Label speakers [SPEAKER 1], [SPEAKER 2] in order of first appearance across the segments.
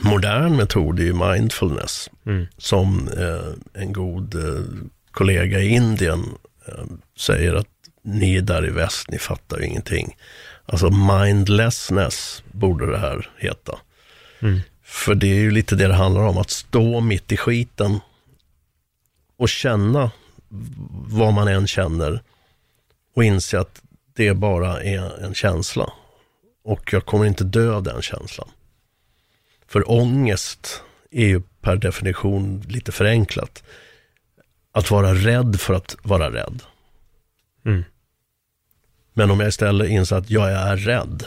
[SPEAKER 1] Modern metod är ju mindfulness, som eh, en god eh, kollega i Indien eh, säger att ni är där i väst, ni fattar ju ingenting. Alltså mindlessness borde det här heta. För det är ju lite det det handlar om, att stå mitt i skiten och känna vad man än känner och inse att det bara är en känsla. Och jag kommer inte dö av den känslan. För ångest är ju per definition lite förenklat. Att vara rädd för att vara rädd.
[SPEAKER 2] Mm.
[SPEAKER 1] Men om jag istället inser att jag är rädd,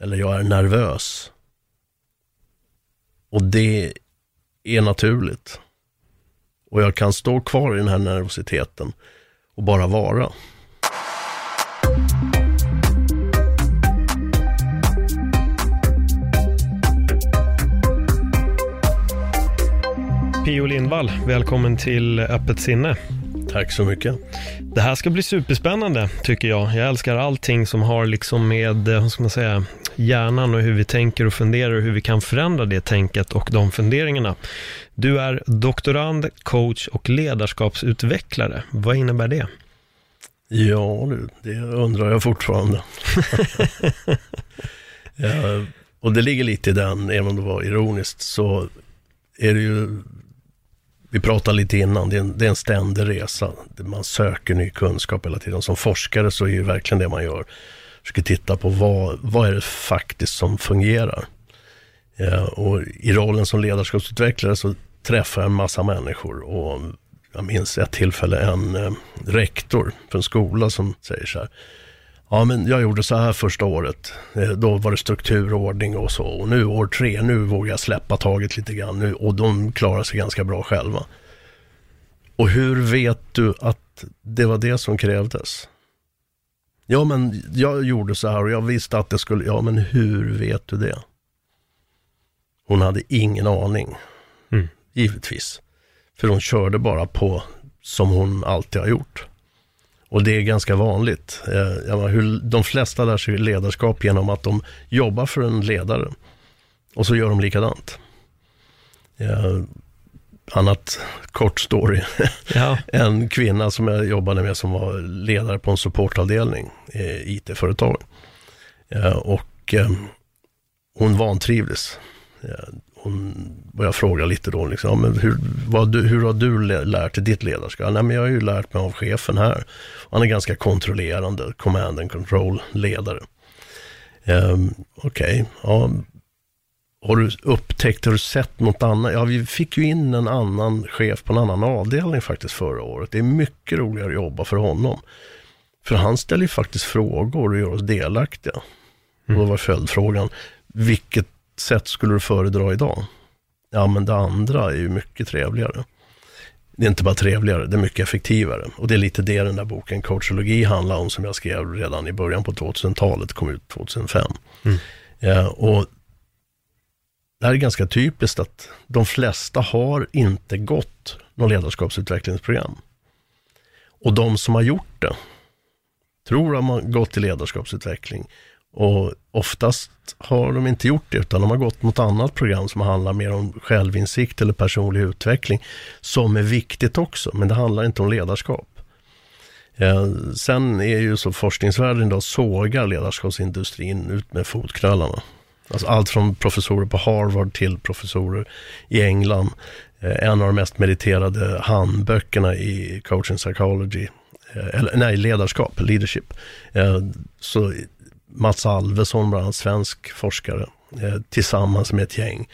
[SPEAKER 1] eller jag är nervös, och det är naturligt. Och jag kan stå kvar i den här nervositeten och bara vara.
[SPEAKER 2] Pio Lindvall, välkommen till Öppet sinne.
[SPEAKER 1] Tack så mycket.
[SPEAKER 2] Det här ska bli superspännande tycker jag. Jag älskar allting som har liksom med, eh, vad ska man säga, hjärnan och hur vi tänker och funderar och hur vi kan förändra det tänket och de funderingarna. Du är doktorand, coach och ledarskapsutvecklare. Vad innebär det?
[SPEAKER 1] Ja du, det undrar jag fortfarande. ja, och det ligger lite i den, även om det var ironiskt, så är det ju, vi pratade lite innan, det är en, det är en ständig resa. Man söker ny kunskap hela tiden. Som forskare så är ju verkligen det man gör. Försöker titta på vad, vad är det faktiskt som fungerar. Ja, och i rollen som ledarskapsutvecklare så träffar jag en massa människor och jag minns ett tillfälle en eh, rektor för en skola som säger så här. Ja, men jag gjorde så här första året. Eh, Då var det struktur och ordning och så. Och nu år tre, nu vågar jag släppa taget lite grann. Nu, och de klarar sig ganska bra själva. Och hur vet du att det var det som krävdes? Ja, men jag gjorde så här och jag visste att det skulle... Ja, men hur vet du det? Hon hade ingen aning.
[SPEAKER 2] Mm.
[SPEAKER 1] Givetvis. För hon körde bara på som hon alltid har gjort. Och det är ganska vanligt. Eh, hur, de flesta lär sig ledarskap genom att de jobbar för en ledare. Och så gör de likadant. Eh, annat kort story.
[SPEAKER 2] Ja.
[SPEAKER 1] en kvinna som jag jobbade med som var ledare på en supportavdelning i IT-företag. Eh, och eh, hon vantrivdes. Hon började fråga lite då, liksom, men hur, du, hur har du lä- lärt dig ditt ledarskap? Nej, men jag har ju lärt mig av chefen här. Han är ganska kontrollerande, command and control-ledare. Um, Okej, ja. Har du upptäckt, har du sett något annat? Ja, vi fick ju in en annan chef på en annan avdelning faktiskt förra året. Det är mycket roligare att jobba för honom. För han ställer ju faktiskt frågor och gör oss delaktiga. Och då var följdfrågan, vilket sätt skulle du föredra idag? Ja, men det andra är ju mycket trevligare. Det är inte bara trevligare, det är mycket effektivare. Och det är lite det den där boken Coachologi handlar om, som jag skrev redan i början på 2000-talet, kom ut 2005. Ja, och det här är ganska typiskt att de flesta har inte gått någon ledarskapsutvecklingsprogram. Och de som har gjort det, tror att man gått till ledarskapsutveckling. Och oftast har de inte gjort det, utan de har gått mot annat program som handlar mer om självinsikt eller personlig utveckling, som är viktigt också, men det handlar inte om ledarskap. Eh, sen är ju så forskningsvärlden idag sågar ledarskapsindustrin ut med fotknölarna. Alltså allt från professorer på Harvard till professorer i England. Eh, en av de mest meriterade handböckerna i coaching psychology, eh, eller nej, ledarskap, leadership. Eh, så Mats Alvesson, bland annat svensk forskare, eh, tillsammans med ett gäng,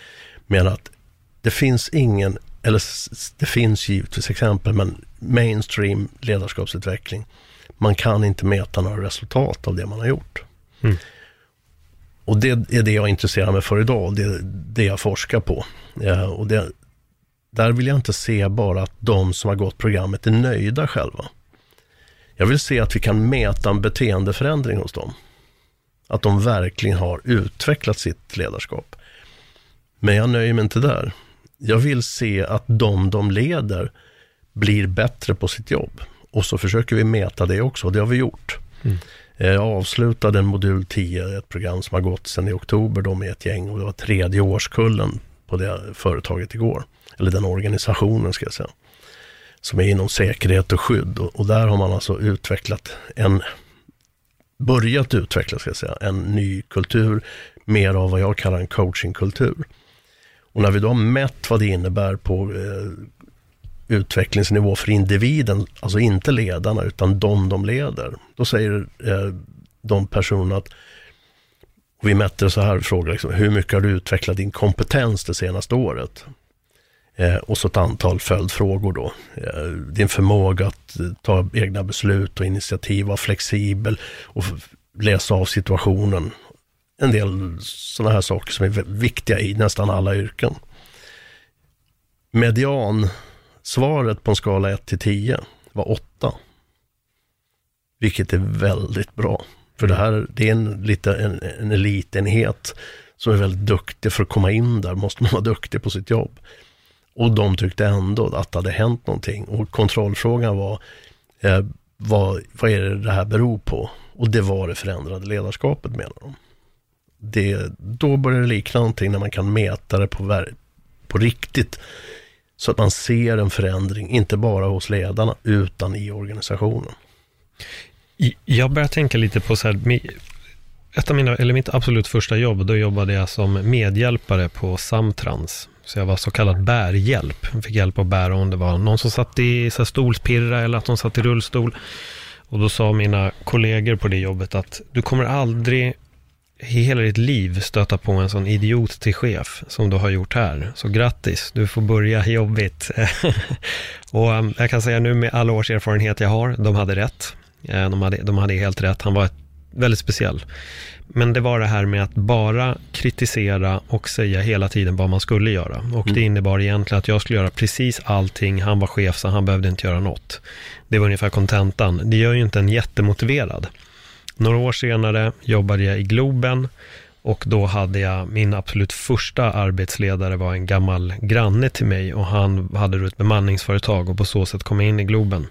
[SPEAKER 1] menar att det finns ingen, eller det finns givetvis exempel, men mainstream ledarskapsutveckling, man kan inte mäta några resultat av det man har gjort. och det är det jag intresserar mig för idag, det är det jag forskar på. och det, där vill jag inte se bara att de som har gått programmet är nöjda själva. Jag vill se att vi kan mäta en beteendeförändring hos dem. Att de verkligen har utvecklat sitt ledarskap. Men jag nöjer mig inte där. Jag vill se att de de leder blir bättre på sitt jobb. Och så försöker vi mäta det också, och det har vi gjort. Mm. Jag avslutade en modul 10, ett program som har gått sedan i oktober då med ett gäng och det var tredje årskullen på det företaget igår. Eller den organisationen ska jag säga. Som är inom säkerhet och skydd och, och där har man alltså utvecklat en, börjat utveckla ska jag säga, en ny kultur, mer av vad jag kallar en coachingkultur. Och när vi då har mätt vad det innebär på eh, utvecklingsnivå för individen, alltså inte ledarna utan de de leder. Då säger eh, de personerna att, vi mätte så här, frågar liksom, hur mycket har du utvecklat din kompetens det senaste året? Eh, och så ett antal följdfrågor då. Eh, din förmåga att eh, ta egna beslut och initiativ, vara flexibel och läsa av situationen. En del sådana här saker som är viktiga i nästan alla yrken. Median Svaret på en skala 1 till 10 var 8. Vilket är väldigt bra. För det här det är en, lite, en, en elitenhet som är väldigt duktig för att komma in där. Måste man vara duktig på sitt jobb. Och de tyckte ändå att det hade hänt någonting. Och kontrollfrågan var, eh, vad, vad är det det här beror på? Och det var det förändrade ledarskapet menar de. Det, då börjar det likna någonting när man kan mäta det på, på riktigt så att man ser en förändring, inte bara hos ledarna, utan i organisationen.
[SPEAKER 2] Jag börjar tänka lite på så här, ett av mina, eller mitt absolut första jobb, då jobbade jag som medhjälpare på Samtrans. Så jag var så kallad bärhjälp. Jag fick hjälp att bära om det var någon som satt i så stolspirra eller att de satt i rullstol. Och då sa mina kollegor på det jobbet att du kommer aldrig i hela ditt liv stöta på en sån idiot till chef som du har gjort här. Så grattis, du får börja jobbigt. och um, jag kan säga nu med alla års erfarenhet jag har, de hade rätt. Eh, de hade, de hade helt rätt, han var väldigt speciell. Men det var det här med att bara kritisera och säga hela tiden vad man skulle göra. Och mm. det innebar egentligen att jag skulle göra precis allting. Han var chef så han behövde inte göra något. Det var ungefär kontentan. Det gör ju inte en jättemotiverad. Några år senare jobbade jag i Globen och då hade jag min absolut första arbetsledare var en gammal granne till mig och han hade ett bemanningsföretag och på så sätt kom jag in i Globen.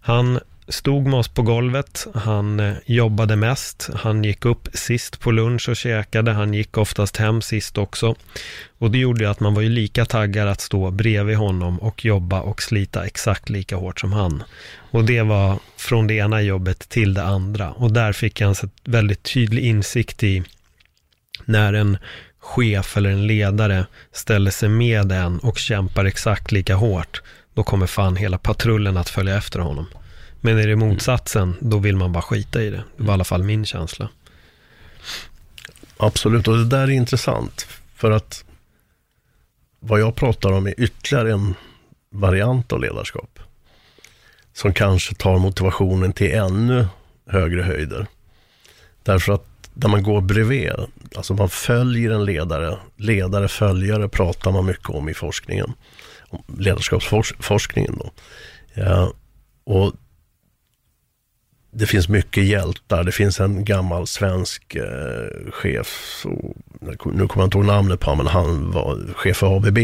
[SPEAKER 2] Han stod med oss på golvet, han eh, jobbade mest, han gick upp sist på lunch och käkade, han gick oftast hem sist också. Och det gjorde att man var ju lika taggad att stå bredvid honom och jobba och slita exakt lika hårt som han. Och det var från det ena jobbet till det andra. Och där fick jag en väldigt tydlig insikt i när en chef eller en ledare ställer sig med en och kämpar exakt lika hårt, då kommer fan hela patrullen att följa efter honom. Men är det motsatsen, då vill man bara skita i det. Det var i alla fall min känsla.
[SPEAKER 1] Absolut, och det där är intressant. För att vad jag pratar om är ytterligare en variant av ledarskap. Som kanske tar motivationen till ännu högre höjder. Därför att när man går bredvid, alltså man följer en ledare, ledare, följare pratar man mycket om i forskningen. Ledarskapsforskningen då. Ja, och det finns mycket hjältar. Det finns en gammal svensk eh, chef, nu kommer jag inte ihåg namnet på honom, men han var chef för ABB.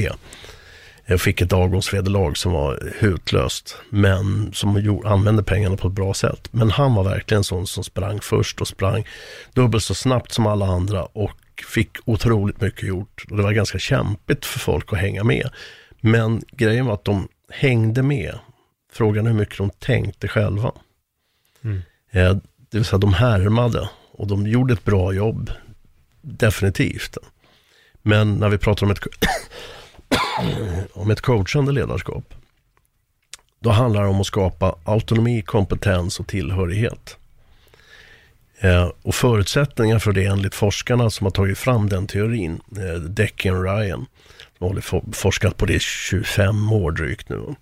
[SPEAKER 1] Jag fick ett avgångsvederlag som var hutlöst, men som gjorde, använde pengarna på ett bra sätt. Men han var verkligen sån som sprang först och sprang dubbelt så snabbt som alla andra och fick otroligt mycket gjort. Och det var ganska kämpigt för folk att hänga med. Men grejen var att de hängde med. Frågan är hur mycket de tänkte själva. Mm. Eh, det vill säga de härmade och de gjorde ett bra jobb. Definitivt. Men när vi pratar om ett, om ett coachande ledarskap, då handlar det om att skapa autonomi, kompetens och tillhörighet. Eh, och förutsättningar för det enligt forskarna som har tagit fram den teorin, eh, Decky och Ryan, som har forskat på det i 25 år drygt nu.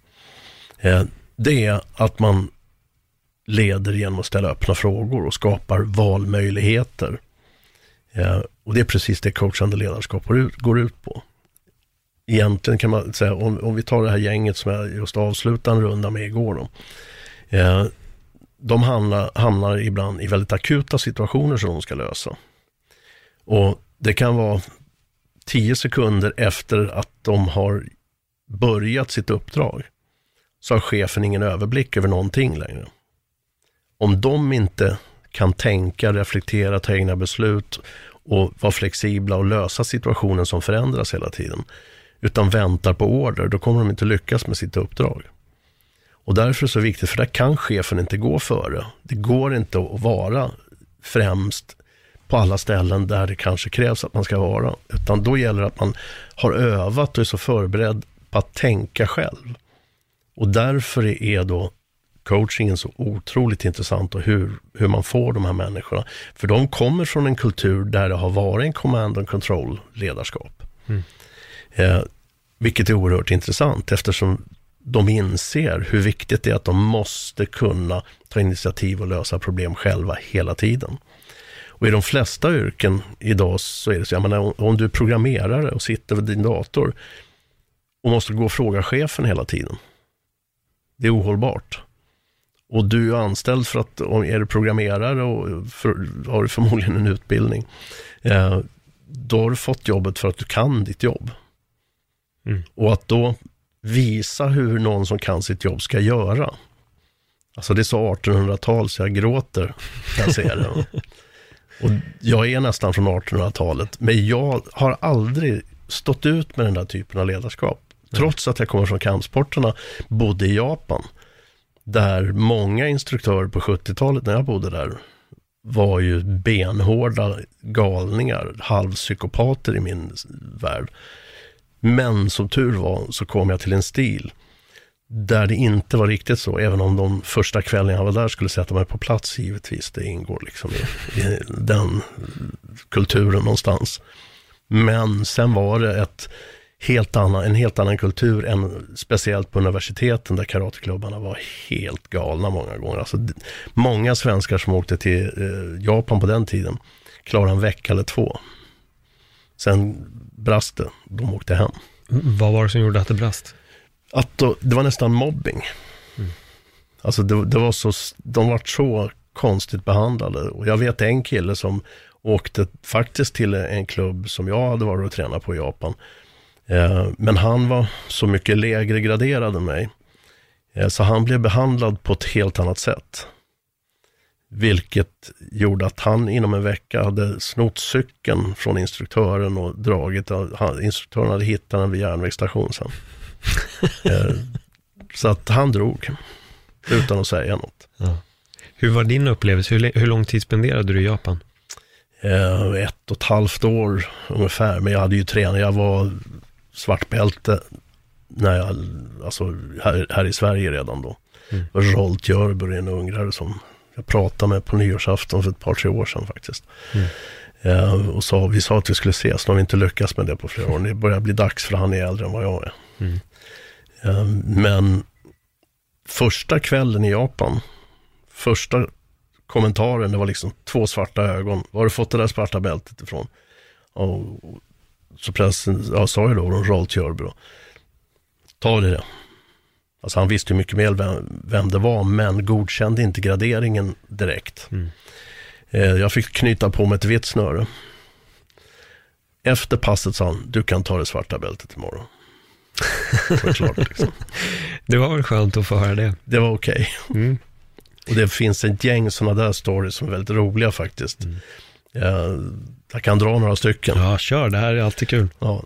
[SPEAKER 1] Eh, det är att man leder genom att ställa öppna frågor och skapar valmöjligheter. Eh, och det är precis det coachande ledarskap går ut, går ut på. Egentligen kan man säga, om, om vi tar det här gänget som jag just avslutade en runda med igår. Då, eh, de hamnar, hamnar ibland i väldigt akuta situationer som de ska lösa. Och det kan vara tio sekunder efter att de har börjat sitt uppdrag så har chefen ingen överblick över någonting längre. Om de inte kan tänka, reflektera, ta egna beslut och vara flexibla och lösa situationen som förändras hela tiden, utan väntar på order, då kommer de inte lyckas med sitt uppdrag. Och därför är det så viktigt, för där kan chefen inte gå före. Det går inte att vara främst på alla ställen där det kanske krävs att man ska vara. Utan då gäller det att man har övat och är så förberedd på att tänka själv. Och därför är då coachingen så otroligt intressant och hur, hur man får de här människorna. För de kommer från en kultur där det har varit en command and control ledarskap. Mm. Eh, vilket är oerhört intressant eftersom de inser hur viktigt det är att de måste kunna ta initiativ och lösa problem själva hela tiden. Och i de flesta yrken idag så är det så, jag menar, om du är programmerare och sitter vid din dator och måste gå och fråga chefen hela tiden. Det är ohållbart. Och du är anställd för att, om är du programmerare och för, har du förmodligen en utbildning, eh, då har du fått jobbet för att du kan ditt jobb. Mm. Och att då visa hur någon som kan sitt jobb ska göra. Alltså det är så 1800-tal så jag gråter, kan jag säga det. Och jag är nästan från 1800-talet, men jag har aldrig stått ut med den där typen av ledarskap. Trots att jag kommer från kampsporterna, bodde i Japan, där många instruktörer på 70-talet när jag bodde där var ju benhårda galningar, halvpsykopater i min värld. Men som tur var så kom jag till en stil där det inte var riktigt så, även om de första kvällen jag var där skulle sätta mig på plats givetvis. Det ingår liksom i, i den kulturen någonstans. Men sen var det ett helt annan, en helt annan kultur än speciellt på universiteten där karateklubbarna var helt galna många gånger. Alltså, många svenskar som åkte till eh, Japan på den tiden klarade en vecka eller två. Sen brast det, de åkte hem.
[SPEAKER 2] Vad var det som gjorde att det brast?
[SPEAKER 1] Att då, det var nästan mobbing. Mm. Alltså det, det, var så, de var så konstigt behandlade. Och jag vet en kille som åkte faktiskt till en klubb som jag hade varit och tränat på i Japan. Eh, men han var så mycket lägre graderad än mig. Eh, så han blev behandlad på ett helt annat sätt. Vilket gjorde att han inom en vecka hade snott cykeln från instruktören och dragit. Instruktören hade hittat den vid järnvägsstation sen. Eh, så att han drog utan att säga något. Ja.
[SPEAKER 2] Hur var din upplevelse? Hur, hur lång tid spenderade du i Japan?
[SPEAKER 1] Ett och ett halvt år ungefär, men jag hade ju tränat. Jag var svartbälte när jag, alltså här, här i Sverige redan då. Mm. Rolt Jörbur är en ungrare som jag pratade med på nyårsafton för ett par, tre år sedan faktiskt. Mm. Eh, och sa, vi sa att vi skulle ses, nu har vi inte lyckats med det på flera år. Det börjar bli dags för han är äldre än vad jag är. Mm. Eh, men första kvällen i Japan, första kommentaren, det var liksom två svarta ögon. Var har du fått det där svarta bältet ifrån? Och, så pressen, ja, sa jag då, Rolt Jörbro. Ta det. Alltså han visste ju mycket väl vem, vem det var, men godkände inte graderingen direkt. Mm. Eh, jag fick knyta på mig ett vitt snöre. Efter passet sa han, du kan ta det svarta bältet imorgon.
[SPEAKER 2] Det var klart liksom. Det var väl skönt att få höra det.
[SPEAKER 1] Det var okej. Okay. Mm. Och det finns ett gäng sådana där stories som är väldigt roliga faktiskt. Mm. Jag, kan dra några stycken.
[SPEAKER 2] Ja, kör. Det här är alltid kul.
[SPEAKER 1] Ja,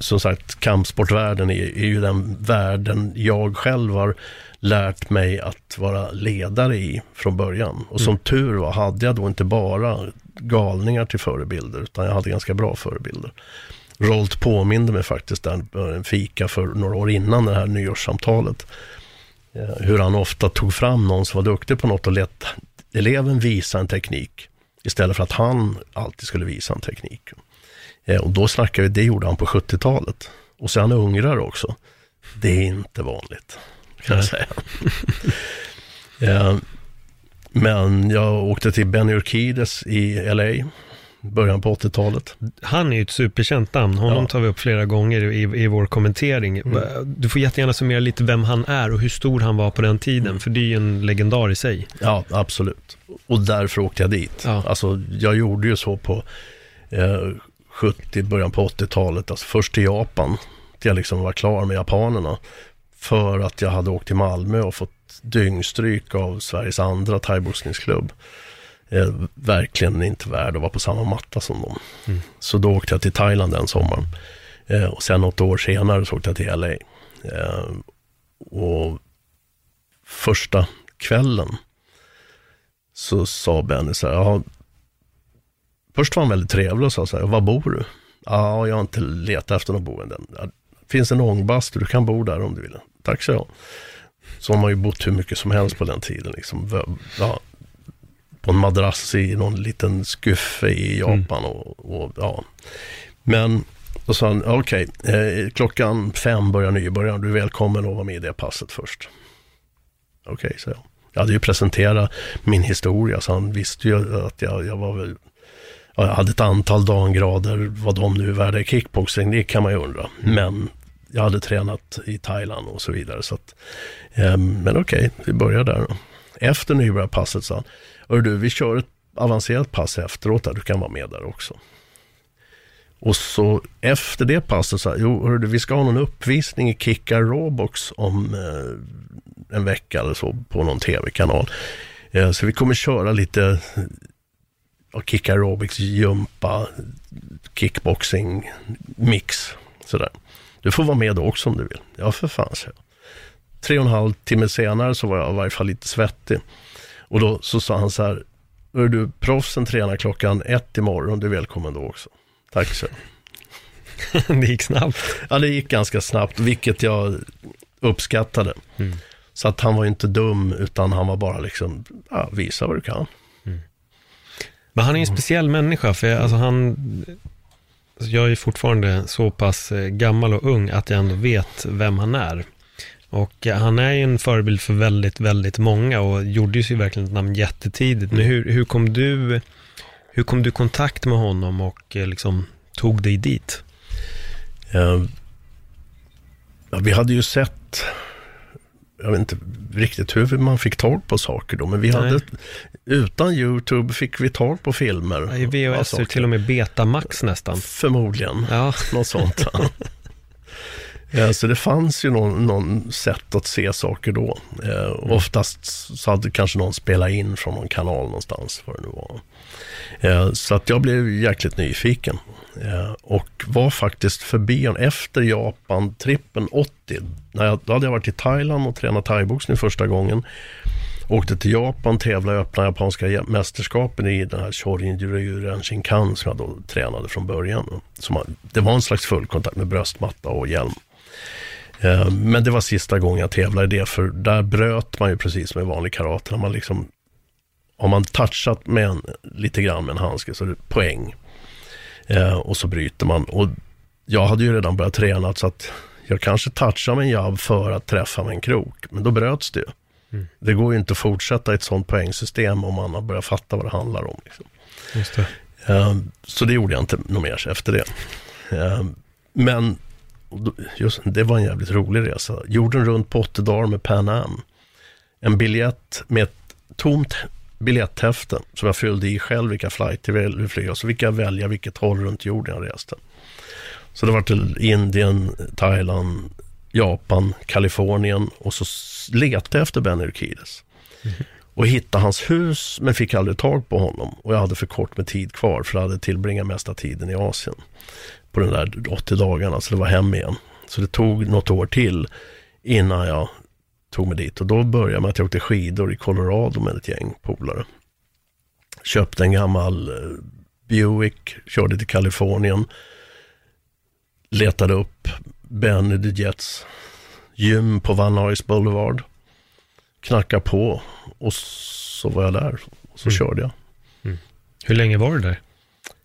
[SPEAKER 1] som sagt, kampsportvärlden är, är ju den världen jag själv har lärt mig att vara ledare i från början. Och som mm. tur var hade jag då inte bara galningar till förebilder, utan jag hade ganska bra förebilder. Rolt påminde mig faktiskt där en fika för några år innan det här nyårssamtalet. Eh, hur han ofta tog fram någon som var duktig på något och lät eleven visa en teknik. Istället för att han alltid skulle visa en teknik. Eh, och då snackar vi, det gjorde han på 70-talet. Och han ungrare också. Det är inte vanligt, kan jag säga. Eh, men jag åkte till Benny Urquides i LA början på 80-talet.
[SPEAKER 2] Han är ju ett superkänt namn. Honom
[SPEAKER 1] Ja.
[SPEAKER 2] tar vi upp flera gånger i, i vår kommentering.
[SPEAKER 1] Mm.
[SPEAKER 2] Du får jättegärna summera lite vem han är och hur stor han var på den tiden,
[SPEAKER 1] Mm.
[SPEAKER 2] för det är ju en legendar i sig.
[SPEAKER 1] Ja, absolut. Och därför åkte jag dit.
[SPEAKER 2] Ja.
[SPEAKER 1] Alltså, jag gjorde ju så på eh, 70, början på 80-talet. Alltså först till Japan, till jag liksom var klar med japanerna. För att jag hade åkt till Malmö och fått dyngstryk av Sveriges andra thaiboxningsklubb. Eh, verkligen inte värd att vara på samma matta som dem.
[SPEAKER 2] Mm.
[SPEAKER 1] Så då åkte jag till Thailand den sommaren. Eh, och sen något år senare så åkte jag till LA. Eh, och första kvällen så sa Benny så här, "Jaha." först var han väldigt trevlig och sa så här, var bor du? Ja, jag har inte letat efter något boende. Ja, finns en ångbastu, du kan bo där om du vill. Tack så jag. Så har man ju bott hur mycket som helst på den tiden. Liksom, ja, på en madrass i någon liten skuffe i Japan. Och, och, ja. Men då sa han, okej, eh, klockan fem börjar nybörjaren, du är välkommen att vara med i det passet först. Okej, så jag. Jag hade ju presenterat min historia, så han visste ju att jag, jag var väl, ja, jag hade ett antal dangrader, vad de nu är värda i kickboxing, det kan man ju undra. Men jag hade tränat i Thailand och så vidare. Så att, eh, men okej, vi börjar där då. Efter nybörjarpasset sa han, Hör du, vi kör ett avancerat pass efteråt där, du kan vara med där också. Och så efter det passet sa jo hörru, vi ska ha någon uppvisning i Kickar Robox om eh, en vecka eller så på någon tv-kanal. Eh, så vi kommer köra lite ja, Kick Aerobics, gympa, kickboxing, mix. Sådär. Du får vara med då också om du vill. Ja, för fan, så. Tre och en halv timme senare så var jag i varje fall lite svettig. Och då så sa han så här, "Hör du, proffsen tränar klockan ett imorgon, du är välkommen då också. Tack så.
[SPEAKER 2] det gick snabbt.
[SPEAKER 1] Ja, det gick ganska snabbt, vilket jag uppskattade.
[SPEAKER 2] Mm.
[SPEAKER 1] Så att han var inte dum, utan han var bara liksom, ja, visa vad du kan.
[SPEAKER 2] Men han är en speciell människa, för jag, alltså han... alltså Jag är fortfarande så pass eh, gammal och ung att jag ändå vet vem han är. Och eh, han är ju en förebild för väldigt, väldigt många och gjorde ju sig verkligen ett namn jättetidigt. Men hur, hur kom du... Hur kom du i kontakt med honom och eh, liksom tog dig dit?
[SPEAKER 1] Eh, ja, vi hade ju sett, jag vet inte riktigt hur man fick tag på saker då, men vi
[SPEAKER 2] Nej.
[SPEAKER 1] hade, utan YouTube fick vi tag på filmer.
[SPEAKER 2] I VHS till och med Betamax nästan.
[SPEAKER 1] Förmodligen,
[SPEAKER 2] Ja,
[SPEAKER 1] något sånt. Eh, så det fanns ju någon, någon sätt att se saker då. Eh, oftast så hade kanske någon spelat in från någon kanal någonstans, vad det nu var. Eh, så att jag blev jäkligt nyfiken. Eh, och var faktiskt förbi efter Japan-trippen 80. När jag, då hade jag varit i Thailand och tränat thaiboxning första gången. Åkte till Japan, tävlade i öppna japanska mästerskapen i den här Shorin Juryu Shinkan som jag då tränade från början. Som det var en slags fullkontakt med bröstmatta och hjälm. Eh, men det var sista gången jag tävlade i det, för där bröt man ju precis som i vanlig karate. När man liksom, har man touchat med en, lite grann med en handske så är det poäng. Eh, och så bryter man. Och jag hade ju redan börjat träna så att jag kanske touchade med en jabb för att träffa med en krok. Men då bröts det ju. Det går ju inte att fortsätta ett sånt poängsystem om man har börjat fatta vad det handlar om. Liksom.
[SPEAKER 2] det.
[SPEAKER 1] Eh, Så det gjorde jag inte något mer efter det. Eh, Men och just, det var en jävligt rolig resa. Jorden runt på 80 dagar med Pan Am. En biljett med ett tomt biljetthäfte som jag fyllde i själv vilka flighter jag ville flyga. Så fick jag välja vilket håll runt jorden jag reste. Så det var till Indien, Thailand, Japan, Kalifornien och så letade jag efter Ben Urquides. Och hittade hans hus men fick aldrig tag på honom. Och jag hade för kort med tid kvar för jag hade tillbringat mesta tiden i Asien. På den där 80 dagarna, så det var hem igen. Så det tog något år till innan jag tog mig dit. Och då började jag med att jag åkte skidor i Colorado med ett gäng polare. Köpte en gammal eh, Buick, körde till Kalifornien. Letade upp Ben the Jets gym på Van Nuys Boulevard. Knackade på och så var jag där. Och så
[SPEAKER 2] Mm.
[SPEAKER 1] körde jag.
[SPEAKER 2] Hur länge var du där?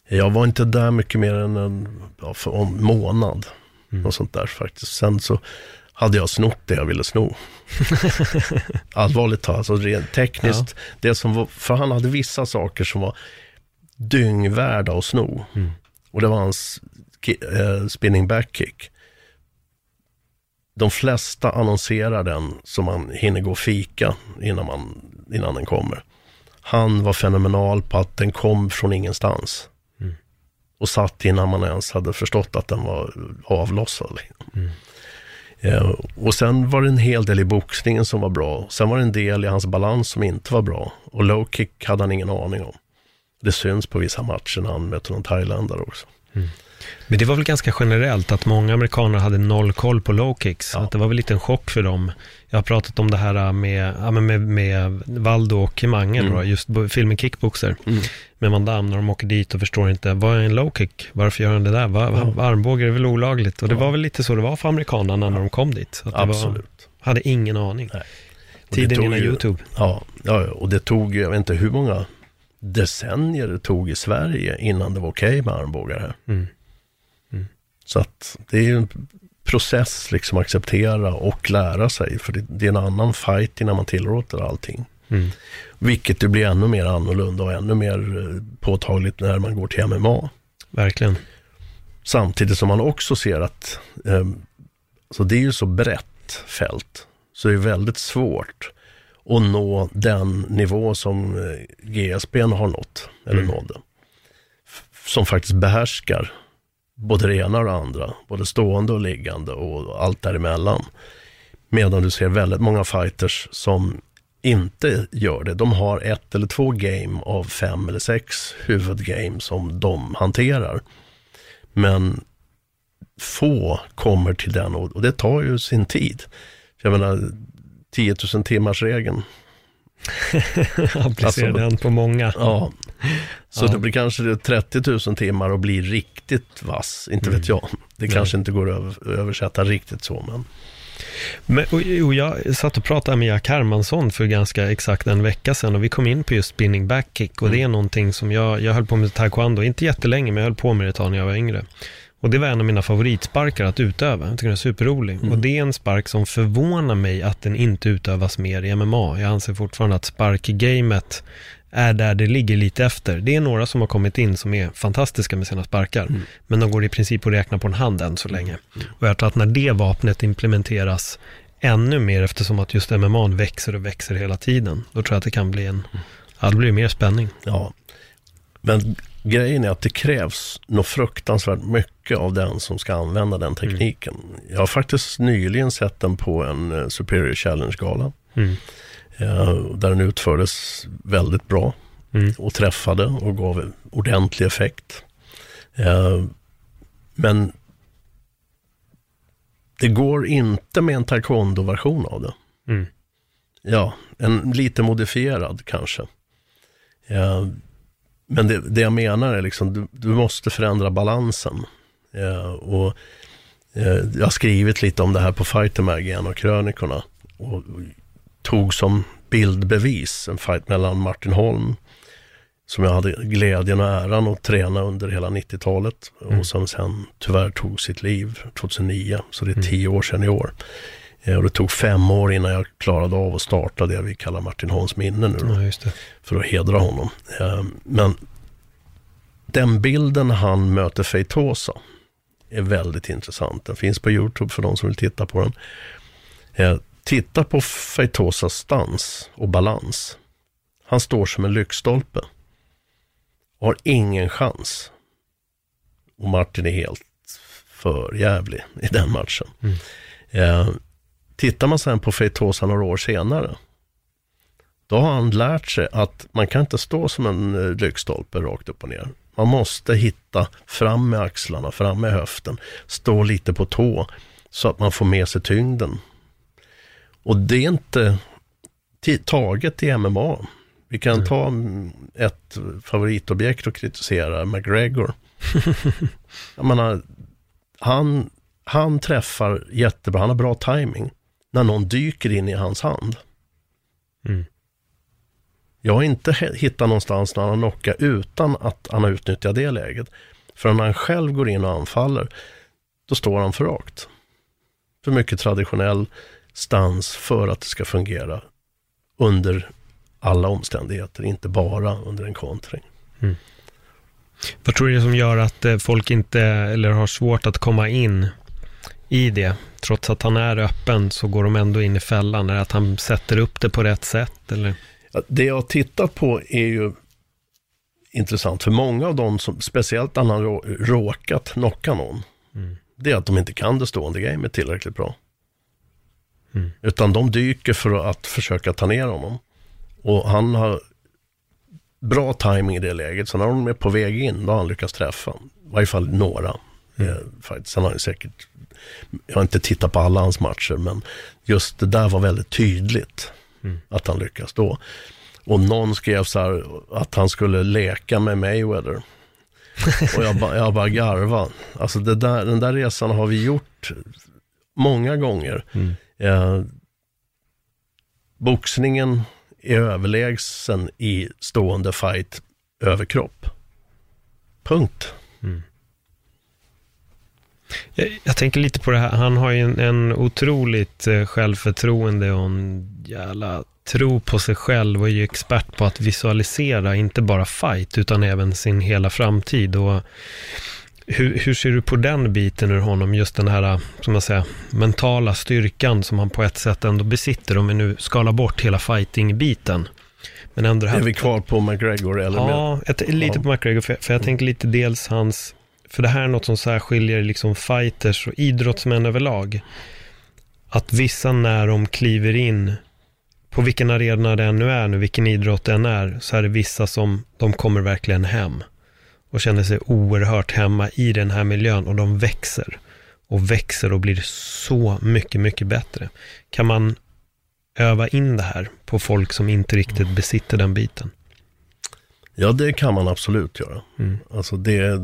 [SPEAKER 1] Jag var inte där mycket mer än en ja, för en månad.
[SPEAKER 2] Mm.
[SPEAKER 1] Och sånt där faktiskt. Sen så hade jag snott det jag ville sno. Allvarligt talat, alltså rent tekniskt. Det som var, för han hade vissa saker som var dyngvärda att sno.
[SPEAKER 2] Mm.
[SPEAKER 1] Och det var hans eh, spinning back kick. De flesta annonserar den så man hinner gå och fika innan, man, innan den kommer. Han var fenomenal på att den kom från ingenstans.
[SPEAKER 2] Mm.
[SPEAKER 1] Och satt innan man ens hade förstått att den var avlossad.
[SPEAKER 2] Mm.
[SPEAKER 1] Eh, och sen var det en hel del i boxningen som var bra. Sen var det en del i hans balans som inte var bra. Och low kick hade han ingen aning om. Det syns på vissa matcher när han möter någon thailändare också.
[SPEAKER 2] Men det var väl ganska generellt att många amerikaner hade noll koll på low kicks.
[SPEAKER 1] Ja.
[SPEAKER 2] Att det var väl lite en chock för dem. Jag har pratat om det här med, ja, med, med Valdo och Mange,
[SPEAKER 1] Mm.
[SPEAKER 2] då, just filmen Kickboxer. Med Van Damme när de åker dit och förstår inte, vad är en low kick? Varför gör han det där? Va,
[SPEAKER 1] Ja.
[SPEAKER 2] Armbåge är väl olagligt? Och det
[SPEAKER 1] Ja.
[SPEAKER 2] var väl lite så det var för amerikanerna när de kom dit. Att det Var,
[SPEAKER 1] Absolut.
[SPEAKER 2] hade ingen aning. Tiden innan
[SPEAKER 1] ju-
[SPEAKER 2] YouTube.
[SPEAKER 1] Ja, ja, och det tog, jag vet inte hur många decennier det tog i Sverige innan det var okej med armbågar här.
[SPEAKER 2] Mm.
[SPEAKER 1] Så att det är ju en process liksom acceptera och lära sig. För det, det är en annan fight innan man tillåter allting.
[SPEAKER 2] Mm.
[SPEAKER 1] Vilket det blir ännu mer annorlunda och ännu mer eh, påtagligt när man går till MMA.
[SPEAKER 2] Verkligen.
[SPEAKER 1] Samtidigt som man också ser att eh, så det är ju så brett fält. Så det är väldigt svårt att nå den nivå som eh, GSB har nått, eller
[SPEAKER 2] Mm.
[SPEAKER 1] nådde. Som faktiskt behärskar både det ena och det andra, både stående och liggande och allt däremellan. Medan du ser väldigt många fighters som inte gör det. De har ett eller två game av fem eller sex huvudgame som de hanterar. Men få kommer till den och, det tar ju sin tid. Jag menar, 10 000 timmars regeln.
[SPEAKER 2] Applicera
[SPEAKER 1] Alltså-
[SPEAKER 2] den på många.
[SPEAKER 1] Ja. Så
[SPEAKER 2] Ja.
[SPEAKER 1] det blir kanske det 30 000 timmar och blir riktigt vass. Inte vet jag. Det
[SPEAKER 2] Nej.
[SPEAKER 1] kanske inte går att över, översätta riktigt så, men
[SPEAKER 2] Men, och, och jag satt och pratade med Jack Hermansson för ganska exakt en vecka sedan och vi kom in på just spinning back kick och det är någonting som jag, jag höll på med taekwondo, inte jättelänge men jag höll på med det ett tag när jag var yngre. Och det var en av mina favoritsparkar att utöva. Jag tycker den är superrolig. Och det är en spark som förvånar mig att den inte utövas mer i MMA. Jag anser fortfarande att sparkgamet är där det ligger lite efter. Det är några som har kommit in som är fantastiska med sina sparkar. Men de går i princip att räkna på en hand än så länge. Och jag tror att när det vapnet implementeras ännu mer eftersom att just MMA växer och växer hela tiden. Då tror jag att det kan bli en, ja det blir mer spänning.
[SPEAKER 1] ja. Men grejen är att det krävs något fruktansvärt mycket av den som ska använda den tekniken. Jag har faktiskt nyligen sett den på en eh, Superior Challenge-gala.
[SPEAKER 2] Mm.
[SPEAKER 1] Eh, Där den utfördes väldigt bra.
[SPEAKER 2] Mm.
[SPEAKER 1] och träffade och gav ordentlig effekt. Eh, men det går inte med en taekwondo-version av det.
[SPEAKER 2] Mm.
[SPEAKER 1] Ja, en lite modifierad kanske. Eh, men det, det jag menar är liksom, du, du måste förändra balansen. Eh, och eh, jag har skrivit lite om det här på Fighter Mag i en av krönikorna. Och, och tog som bildbevis en fight mellan Martin Holm, som jag hade glädjen och äran att träna under hela 90-talet
[SPEAKER 2] Mm.
[SPEAKER 1] och som sen tyvärr tog sitt liv 2009, så det är tio år sedan i år. Eh, Och det tog fem år innan jag klarade av att starta det vi kallar Martin Holms minne nu. Då
[SPEAKER 2] Ja,
[SPEAKER 1] för att hedra honom. Eh, Men den bilden han möter Feitosa är väldigt intressant. Den finns på YouTube för de som vill titta på den. Titta på Feitosas stans och balans. Han står som en lyktstolpe har ingen chans. Och Martin är helt för jävlig i den matchen.
[SPEAKER 2] Mm.
[SPEAKER 1] Eh, tittar man sen på Feitosa några år senare då har han lärt sig att man kan inte stå som en eh, lyktstolpe rakt upp och ner. Man måste hitta fram med axlarna, fram med höften, stå lite på tå så att man får med sig tyngden. Och det är inte taget i MMA. Vi kan ta mm, ett favoritobjekt och kritisera McGregor. Jag menar, han, han träffar jättebra, han har bra timing när någon dyker in i hans hand.
[SPEAKER 2] Mm.
[SPEAKER 1] Jag har inte hittat någonstans när han har knockat utan att han har utnyttjat det läget. För när han själv går in och anfaller, då står han för rakt. För mycket traditionell stans för att det ska fungera under alla omständigheter, inte bara under en kontring.
[SPEAKER 2] Mm. Vad tror du det som gör att eh, folk inte, eller har svårt att komma in i det? Trots att han är öppen så går de ändå in i fällan. Är det att han sätter upp det på rätt sätt? Eller?
[SPEAKER 1] Det jag har tittat på är ju intressant, för många av dem, som, speciellt när han råkat knocka någon, mm. det är att de inte kan det stående gamet tillräckligt bra. Mm. Utan de dyker för att försöka ta ner honom. Och han har bra timing i det läget, så när de är på väg in, då har han lyckats träffa. I varje fall några. Mm. Eh, Sen har han säkert, jag har inte tittat på alla hans matcher, men just det där var väldigt tydligt. Mm. Att han lyckas då. Och någon skrev så här att han skulle leka med Mayweather. Och jag, ba, jag bara garva. Alltså där, den där resan har vi gjort många gånger. Mm. Eh, boxningen är överlägsen i stående fight överkropp. Punkt. Mm.
[SPEAKER 2] Jag, jag, tänker lite på det här, han har ju en, en otroligt eh, självförtroende och en jävla tro på sig själv och är ju expert på att visualisera, inte bara fight, utan även sin hela framtid. Och hur, hur ser du på den biten ur honom, just den här, som man säger, mentala styrkan som han på ett sätt ändå besitter, om vi nu skalar bort hela fighting-biten.
[SPEAKER 1] Men ändå här... Är vi kvar på McGregor eller?
[SPEAKER 2] Ja, ett, lite på McGregor, för, för jag tänker lite dels hans, för det här är något som särskiljer liksom fighters och idrottsmän överlag. Att vissa när de kliver in på vilken arena det än nu är nu, vilken idrott det än är, så är det vissa som, de kommer verkligen hem och känner sig oerhört hemma i den här miljön och de växer och växer och blir så mycket, mycket bättre. Kan man öva in det här på folk som inte riktigt besitter den biten?
[SPEAKER 1] Ja, det kan man absolut göra. Mm. Alltså det,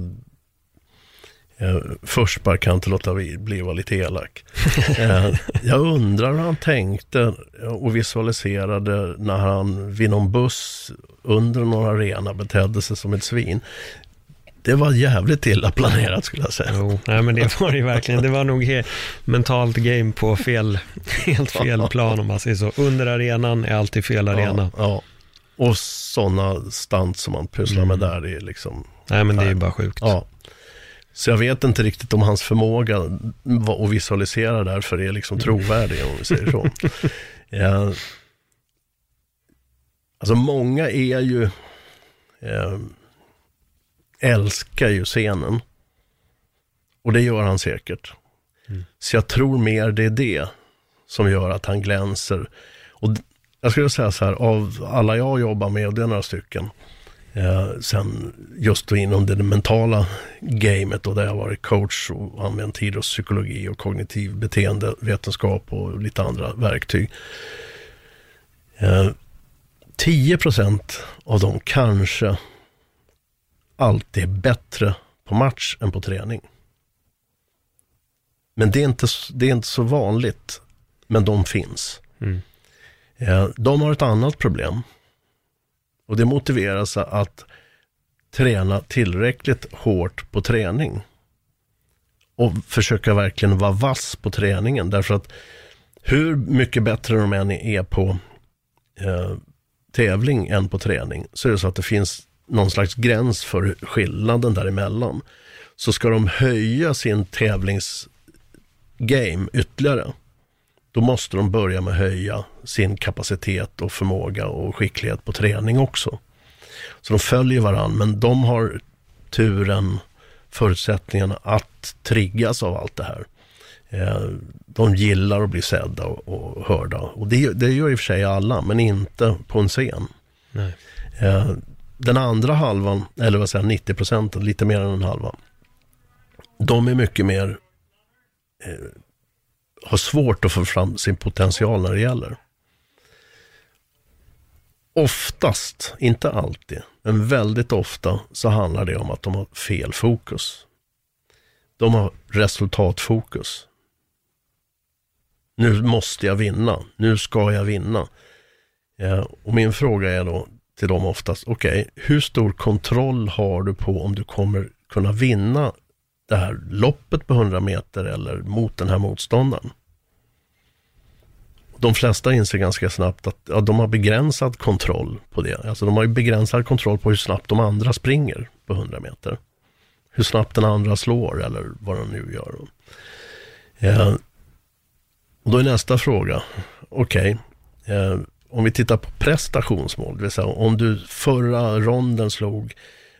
[SPEAKER 1] först bara kan inte låta bli att vara lite elak. Eh, jag undrar hur han tänkte och visualiserade när han vid någon buss under någon arena betedde sig som ett svin. Det var jävligt illa planerat skulle jag säga.
[SPEAKER 2] Jo, nej men det var det ju verkligen. Det var nog mentalt game på fel, helt fel plan om man säger så. Under arenan är alltid fel arena.
[SPEAKER 1] Ja, ja. Och sådana stant som man pysslar med mm. där är liksom...
[SPEAKER 2] Nej men det är ju bara sjukt.
[SPEAKER 1] Ja. Så jag vet inte riktigt om hans förmåga att visualisera därför är liksom trovärdig, om vi säger så. ja. Alltså många är ju, eh, älskar ju scenen. Och det gör han säkert. Mm. Så jag tror mer det är det som gör att han glänser. Och jag skulle säga så här, av alla jag jobbar med, och det är några stycken, Eh, sen just då inom det mentala gamet och där jag varit coach och använt idrottspsykologi och kognitiv beteendevetenskap och lite andra verktyg. Eh, 10 av dem kanske alltid är bättre på match än på träning. Men det är inte, det är inte så vanligt, men de finns. Mm. Eh, de har ett annat problem. Och det motiveras att träna tillräckligt hårt på träning. Och försöka verkligen vara vass på träningen. Därför att hur mycket bättre de än är på eh, tävling än på träning, så är det så att det finns någon slags gräns för skillnaden däremellan. Så ska de höja sin tävlingsgame ytterligare, då måste de börja med att höja sin kapacitet och förmåga och skicklighet på träning också. Så de följer varandra, men de har turen, förutsättningarna att triggas av allt det här. Eh, de gillar att bli sedda och hörda. Och det, det gör i och för sig alla, men inte på en scen. Nej. Den andra halvan, eller vad säger 90 procenten, lite mer än en halva, de är mycket mer eh, har svårt att få fram sin potential när det gäller. Oftast, inte alltid, men väldigt ofta så handlar det om att de har fel fokus. De har resultatfokus. Nu måste jag vinna. Nu ska jag vinna. Eh, och min fråga är då till dem oftast, okej, okay, hur stor kontroll har du på om du kommer kunna vinna det här loppet på 100 meter eller mot den här motståndaren. de flesta inser ganska snabbt att ja, de har begränsad kontroll på det. Alltså de har ju begränsad kontroll på hur snabbt de andra springer på 100 meter. Hur snabbt den andra slår eller vad de nu gör. Eh, och då är nästa fråga, okej, okay, eh, om vi tittar på prestationsmål, det vill säga om du förra ronden slog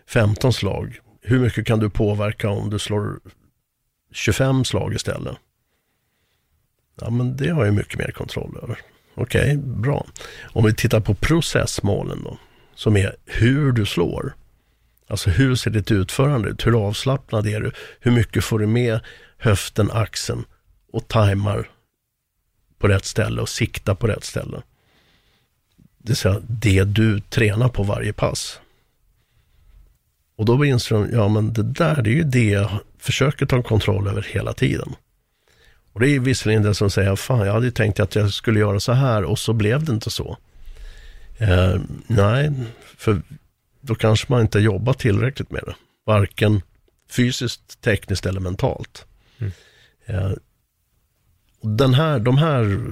[SPEAKER 1] 15 slag, hur mycket kan du påverka om du slår 25 slag istället? Ja, men det har jag mycket mer kontroll över. Okej, okay, bra. Om vi tittar på processmålen då, som är hur du slår. Alltså hur ser ditt utförande ut? Hur avslappnad är du? Hur mycket får du med höften, axeln och tajmar på rätt ställe och siktar på rätt ställe? Det vill säga det du tränar på varje pass. Och då inser de, ja men det där det är ju det jag försöker ta kontroll över hela tiden. Och det är visserligen det som säger, fan jag hade tänkt att jag skulle göra så här och så blev det inte så. Eh, nej, för då kanske man inte jobbar tillräckligt med det. Varken fysiskt, tekniskt eller mentalt. Mm. Eh, den här, de här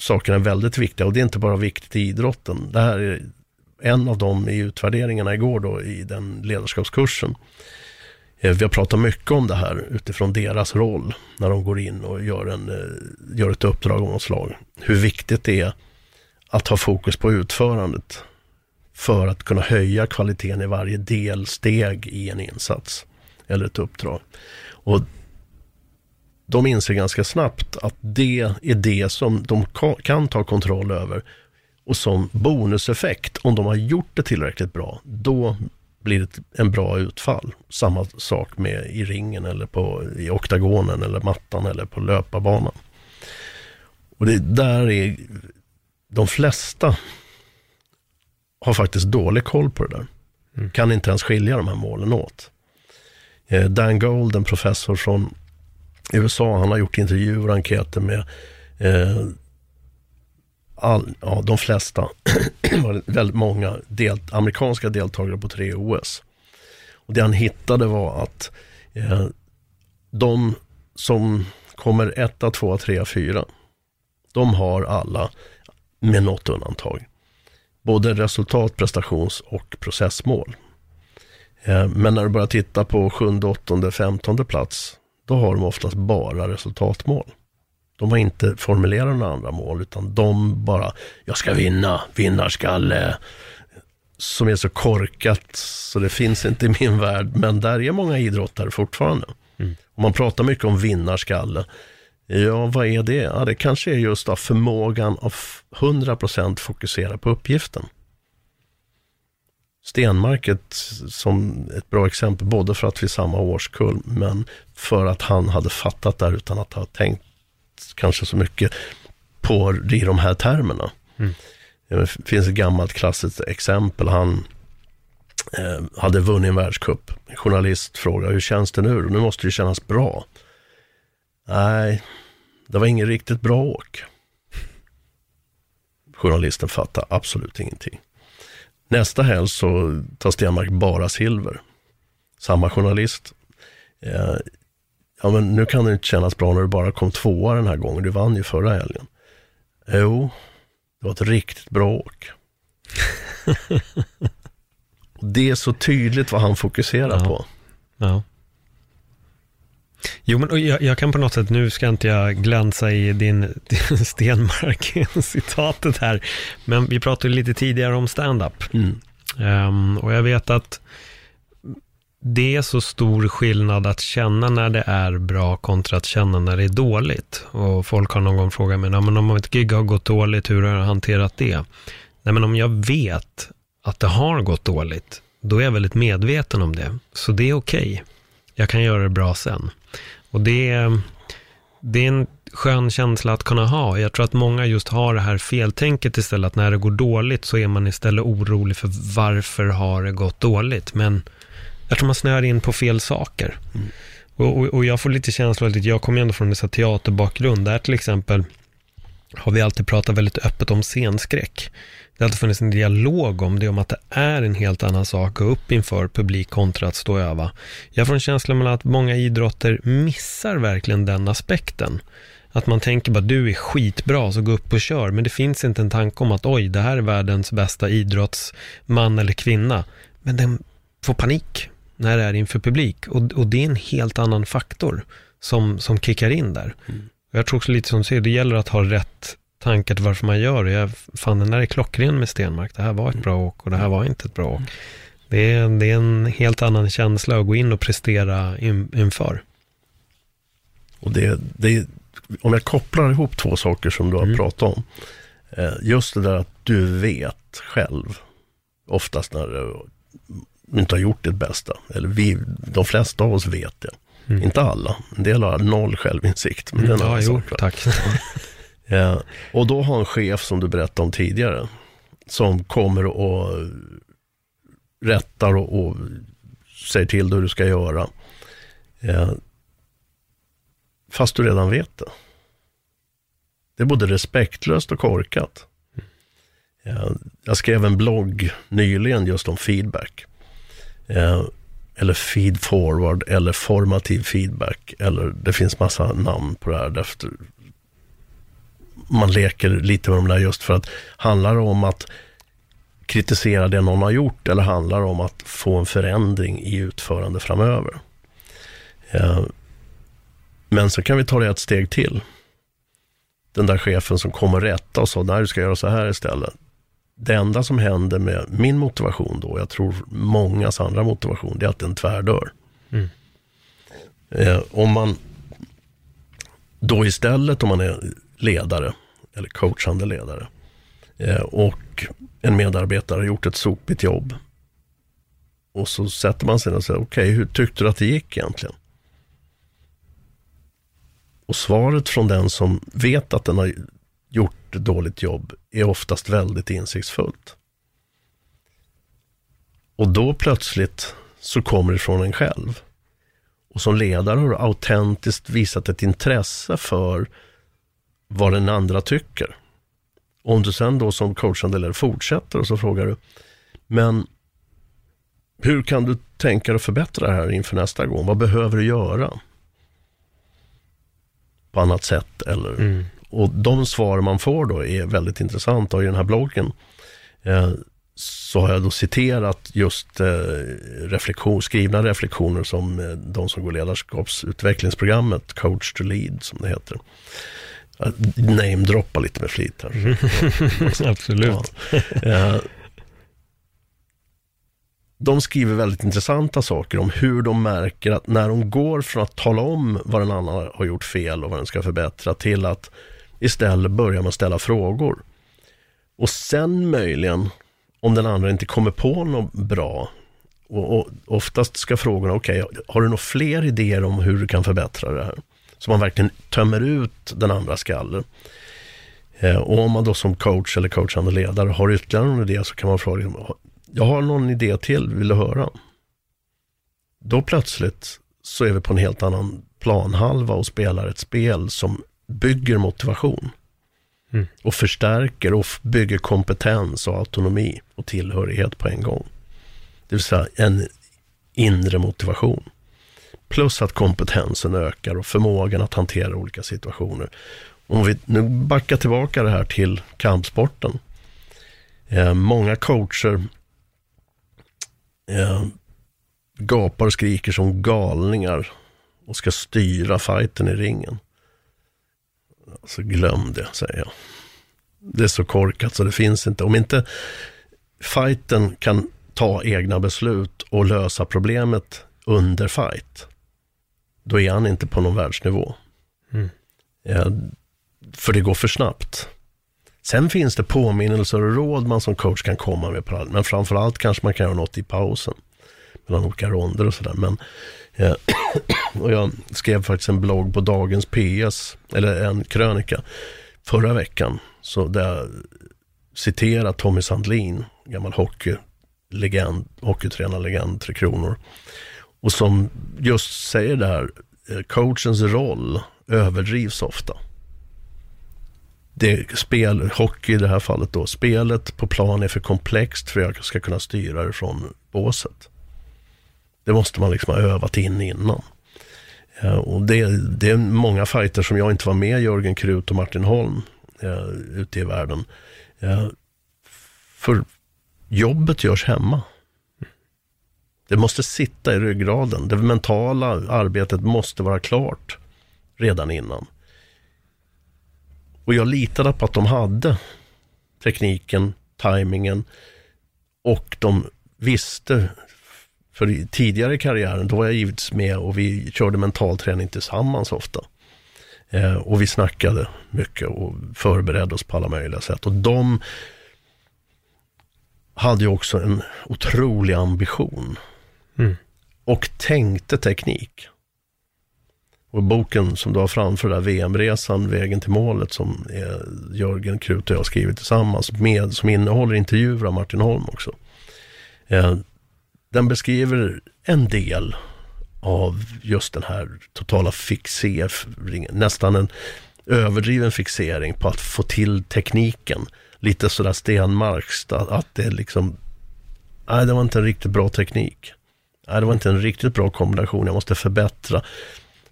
[SPEAKER 1] sakerna är väldigt viktiga och det är inte bara viktigt i idrotten. Det här är en av dem i utvärderingarna igår då i den ledarskapskursen. Eh, vi har pratat mycket om det här utifrån deras roll när de går in och gör, en, eh, gör ett uppdrag av något slag. Hur viktigt det är att ha fokus på utförandet för att kunna höja kvaliteten i varje delsteg i en insats eller ett uppdrag. Och de inser ganska snabbt att det är det som de kan ta kontroll över och som bonuseffekt, om de har gjort det tillräckligt bra, då blir det en bra utfall. Samma sak med i ringen eller på, i oktagonen eller mattan eller på löparbanan. Och det där är, de flesta har faktiskt dålig koll på det där. Mm. Kan inte ens skilja de här målen åt. Eh, Dan Gold, en professor från USA, han har gjort intervjuer och enkäter med eh, all, ja, de flesta, väldigt många del, amerikanska deltagare på tre OS. Och det han hittade var att eh, de som kommer etta, tvåa, trea, fyra, de har alla, med något undantag, både resultat, prestations och processmål. Eh, men när du börjar titta på sjunde, åttonde, femtonde plats, då har de oftast bara resultatmål. De har inte formulerat några andra mål, utan de bara, jag ska vinna, vinnarskalle. Som är så korkat, så det finns inte i min värld. Men där är många idrottare fortfarande. Mm. Och man pratar mycket om vinnarskalle. Ja, vad är det? Ja, det kanske är just då förmågan att 100% fokusera på uppgiften. Stenmarket som ett bra exempel, både för att vi är samma årskull, men för att han hade fattat där utan att ha tänkt kanske så mycket på i de här termerna. Mm. Det finns ett gammalt klassiskt exempel. Han eh, hade vunnit en världscup. En journalist frågade, hur känns det nu? Nu måste det kännas bra. Nej, det var inget riktigt bra åk. Journalisten fattar absolut ingenting. Nästa helg så tar Stenmark bara silver. Samma journalist. Eh, ja men nu kan det inte kännas bra när du bara kom tvåa den här gången. Du vann ju förra helgen. Jo, det var ett riktigt bra åk. det är så tydligt vad han fokuserar ja. på. Ja.
[SPEAKER 2] Jo, men jag, jag, kan på något sätt, nu ska inte jag glänsa i din, din Stenmark-citatet här, men vi pratade lite tidigare om stand-up. Mm. Um, och jag vet att det är så stor skillnad att känna när det är bra kontra att känna när det är dåligt. Och folk har någon gång frågat mig, men om ett gig har gått dåligt, hur har jag hanterat det? Nej, men om jag vet att det har gått dåligt, då är jag väldigt medveten om det. Så det är okej. Okay. Jag kan göra det bra sen. Och det är, det är en skön känsla att kunna ha. Jag tror att många just har det här feltänket istället, att när det går dåligt så är man istället orolig för varför har det gått dåligt. Men jag tror man snöar in på fel saker. Mm. Och, och, och, jag får lite känsla av att jag kommer ändå från en teaterbakgrund, där till exempel har vi alltid pratat väldigt öppet om scenskräck. Det har alltid funnits en dialog om det, om att det är en helt annan sak att gå upp inför publik kontra att stå och öva. Jag får en känsla av att många idrotter missar verkligen den aspekten. Att man tänker bara, du är skitbra, så gå upp och kör. Men det finns inte en tanke om att, oj, det här är världens bästa idrottsman eller kvinna. Men den får panik när det är inför publik. Och, och det är en helt annan faktor som, som kickar in där. Mm. Jag tror också lite som du säger, det gäller att ha rätt tankar till varför man gör det. Jag fann den där är klockren med Stenmark. Det här var ett mm. bra åk och det här var inte ett bra åk. Det är, det är en helt annan känsla att gå in och prestera in, inför.
[SPEAKER 1] Och det, det, om jag kopplar ihop två saker som du har mm. pratat om. Eh, just det där att du vet själv, oftast när du inte har gjort ditt bästa. Eller vi, de flesta av oss vet det. Mm. Inte alla, en del har noll självinsikt. Men mm, det är ja, jo,
[SPEAKER 2] tack.
[SPEAKER 1] ja, och då har en chef som du berättade om tidigare, som kommer och rättar och, och säger till dig hur du ska göra. Ja, fast du redan vet det. Det är både respektlöst och korkat. Ja, jag skrev en blogg nyligen just om feedback. Eller feed forward eller formativ feedback. Eller det finns massa namn på det här. Därför man leker lite med de där just för att handlar det om att kritisera det någon har gjort eller handlar det om att få en förändring i utförande framöver. Eh, men så kan vi ta det ett steg till. Den där chefen som kommer rätta och sa, nej du ska göra så här istället det enda som händer med min motivation då, jag tror mångas andra motivation, det är att den tvärdör. Mm. Eh, om man då istället, om man är ledare eller coachande ledare eh, och en medarbetare har gjort ett sopigt jobb och så sätter man sig och säger, okej, okay, hur tyckte du att det gick egentligen? Och svaret från den som vet att den har gjort dåligt jobb är oftast väldigt insiktsfullt. Och då plötsligt så kommer det från en själv. Och som ledare har du autentiskt visat ett intresse för vad den andra tycker. Om du sen då som coachande ledare fortsätter och så frågar du, men hur kan du tänka dig att förbättra det här inför nästa gång? Vad behöver du göra? På annat sätt eller mm. Och de svar man får då är väldigt intressanta och i den här bloggen eh, så har jag då citerat just eh, reflektion, skrivna reflektioner som eh, de som går ledarskapsutvecklingsprogrammet, coach to lead som det heter. Namedroppa lite med flit här.
[SPEAKER 2] Absolut.
[SPEAKER 1] Ja. De skriver väldigt intressanta saker om hur de märker att när de går från att tala om vad den annan har gjort fel och vad den ska förbättra till att istället börjar man ställa frågor. Och sen möjligen, om den andra inte kommer på något bra, och, och oftast ska frågorna, okej, okay, har du några fler idéer om hur du kan förbättra det här? Så man verkligen tömmer ut den andra skallen. Eh, och om man då som coach eller coachande ledare har ytterligare någon idé så kan man fråga, jag har någon idé till, vill du höra? Då plötsligt så är vi på en helt annan planhalva och spelar ett spel som bygger motivation. Mm. Och förstärker och bygger kompetens och autonomi och tillhörighet på en gång. Det vill säga en inre motivation. Plus att kompetensen ökar och förmågan att hantera olika situationer. Om vi nu backar tillbaka det här till kampsporten. Eh, många coacher eh, gapar och skriker som galningar och ska styra fighten i ringen. Alltså glöm det, säger jag. Det är så korkat så det finns inte. Om inte fighten kan ta egna beslut och lösa problemet under fight, då är han inte på någon världsnivå. Mm. Ja, för det går för snabbt. Sen finns det påminnelser och råd man som coach kan komma med, allt. men framförallt kanske man kan göra något i pausen mellan olika ronder och sådär. Men Eh, och jag skrev faktiskt en blogg på Dagens PS, eller en krönika, förra veckan. Så där jag citerar Tommy Sandlin, gammal hockeylegend, hockeytränarlegend, Tre Kronor. Och som just säger det här, eh, coachens roll överdrivs ofta. Det spel, hockey i det här fallet då, spelet på plan är för komplext för att jag ska kunna styra det från båset. Det måste man liksom ha övat in innan. Ja, och det, det är många fighter som jag inte var med, Jörgen Krut och Martin Holm, eh, ute i världen. Eh, för jobbet görs hemma. Det måste sitta i ryggraden. Det mentala arbetet måste vara klart redan innan. Och jag litade på att de hade tekniken, tajmingen och de visste för tidigare i karriären, då var jag givetvis med och vi körde mental träning tillsammans ofta. Eh, och vi snackade mycket och förberedde oss på alla möjliga sätt. Och de hade ju också en otrolig ambition. Mm. Och tänkte teknik. Och boken som du har framför där, VM-resan, Vägen till målet, som Jörgen Krut och jag har skrivit tillsammans, med, som innehåller intervjuer av Martin Holm också. Den beskriver en del av just den här totala fixeringen, nästan en överdriven fixering på att få till tekniken. Lite sådär Stenmarks, att det liksom, nej det var inte en riktigt bra teknik. Nej, det var inte en riktigt bra kombination, jag måste förbättra.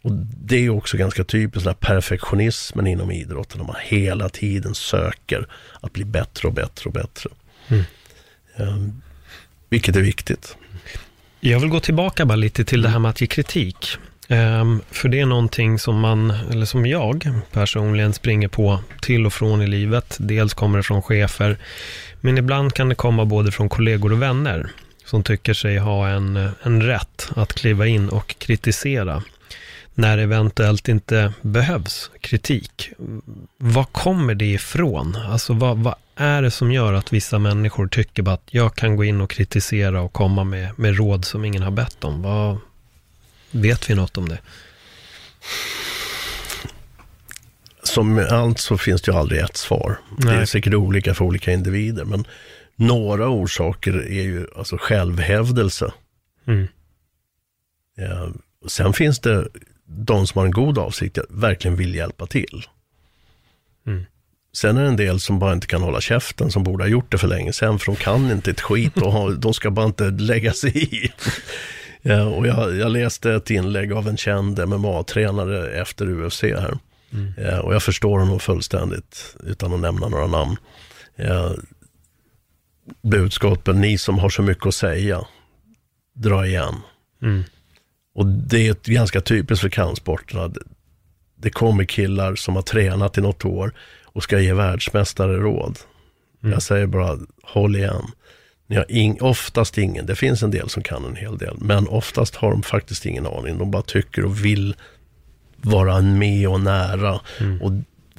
[SPEAKER 1] Och det är också ganska typiskt, den här perfektionismen inom idrotten, när man hela tiden söker att bli bättre och bättre och bättre. Mm. Um, vilket är viktigt.
[SPEAKER 2] Jag vill gå tillbaka bara lite till det här med att ge kritik. Um, för det är någonting som man, eller som jag personligen springer på till och från i livet. Dels kommer det från chefer, men ibland kan det komma både från kollegor och vänner som tycker sig ha en, en rätt att kliva in och kritisera när eventuellt inte behövs kritik. Var kommer det ifrån? Alltså vad, vad är det som gör att vissa människor tycker att jag kan gå in och kritisera och komma med, med råd som ingen har bett om? Vad, vet vi något om det?
[SPEAKER 1] Som med allt så finns det ju aldrig ett svar. Nej. Det är säkert olika för olika individer, men några orsaker är ju alltså självhävdelse. Mm. Ja, sen finns det de som har en god avsikt, verkligen vill hjälpa till. Mm. Sen är det en del som bara inte kan hålla käften, som borde ha gjort det för länge sedan, för de kan inte ett skit och ha, de ska bara inte lägga sig i. ja, och jag, jag, läste ett inlägg av en känd MMA-tränare efter UFC här. Mm. Ja, och jag förstår honom fullständigt, utan att nämna några namn. Ja, budskapen, ni som har så mycket att säga, dra igen. Mm. Och det är ganska typiskt för kampsporterna. Det kommer killar som har tränat i något år och ska ge världsmästare råd. Mm. Jag säger bara, håll igen. Ni har ing, oftast ingen, det finns en del som kan en hel del, men oftast har de faktiskt ingen aning. De bara tycker och vill vara med och nära mm. och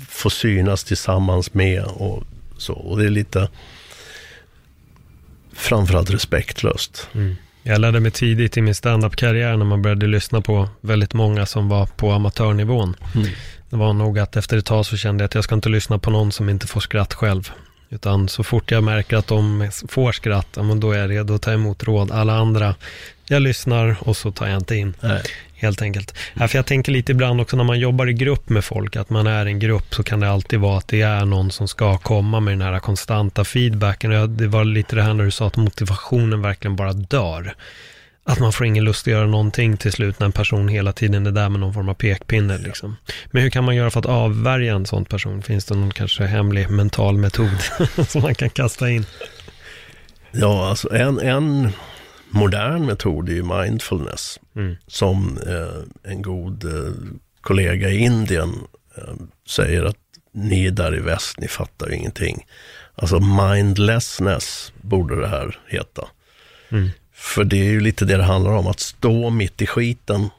[SPEAKER 1] få synas tillsammans med och så. Och det är lite framförallt respektlöst. Mm.
[SPEAKER 2] Jag lärde mig tidigt i min standup-karriär när man började lyssna på väldigt många som var på amatörnivån. Mm. Det var nog att efter ett tag så kände jag att jag ska inte lyssna på någon som inte får skratt själv. Utan så fort jag märker att de får skratt, ja, men då är jag redo att ta emot råd. Alla andra, jag lyssnar och så tar jag inte in. Nej. Helt enkelt. Ja, för jag tänker lite ibland också när man jobbar i grupp med folk, att man är en grupp så kan det alltid vara att det är någon som ska komma med den här konstanta feedbacken. Det var lite det här när du sa att motivationen verkligen bara dör. Att man får ingen lust att göra någonting till slut när en person hela tiden är där med någon form av pekpinne. Liksom. Men hur kan man göra för att avvärja en sån person? Finns det någon kanske hemlig mental metod som man kan kasta in?
[SPEAKER 1] Ja, alltså en, en modern metod är ju mindfulness. Mm. Som eh, en god eh, kollega i Indien eh, säger att ni är där i väst, ni fattar ju ingenting. Alltså mindlessness borde det här heta. Mm. För det är ju lite det det handlar om, att stå mitt i skiten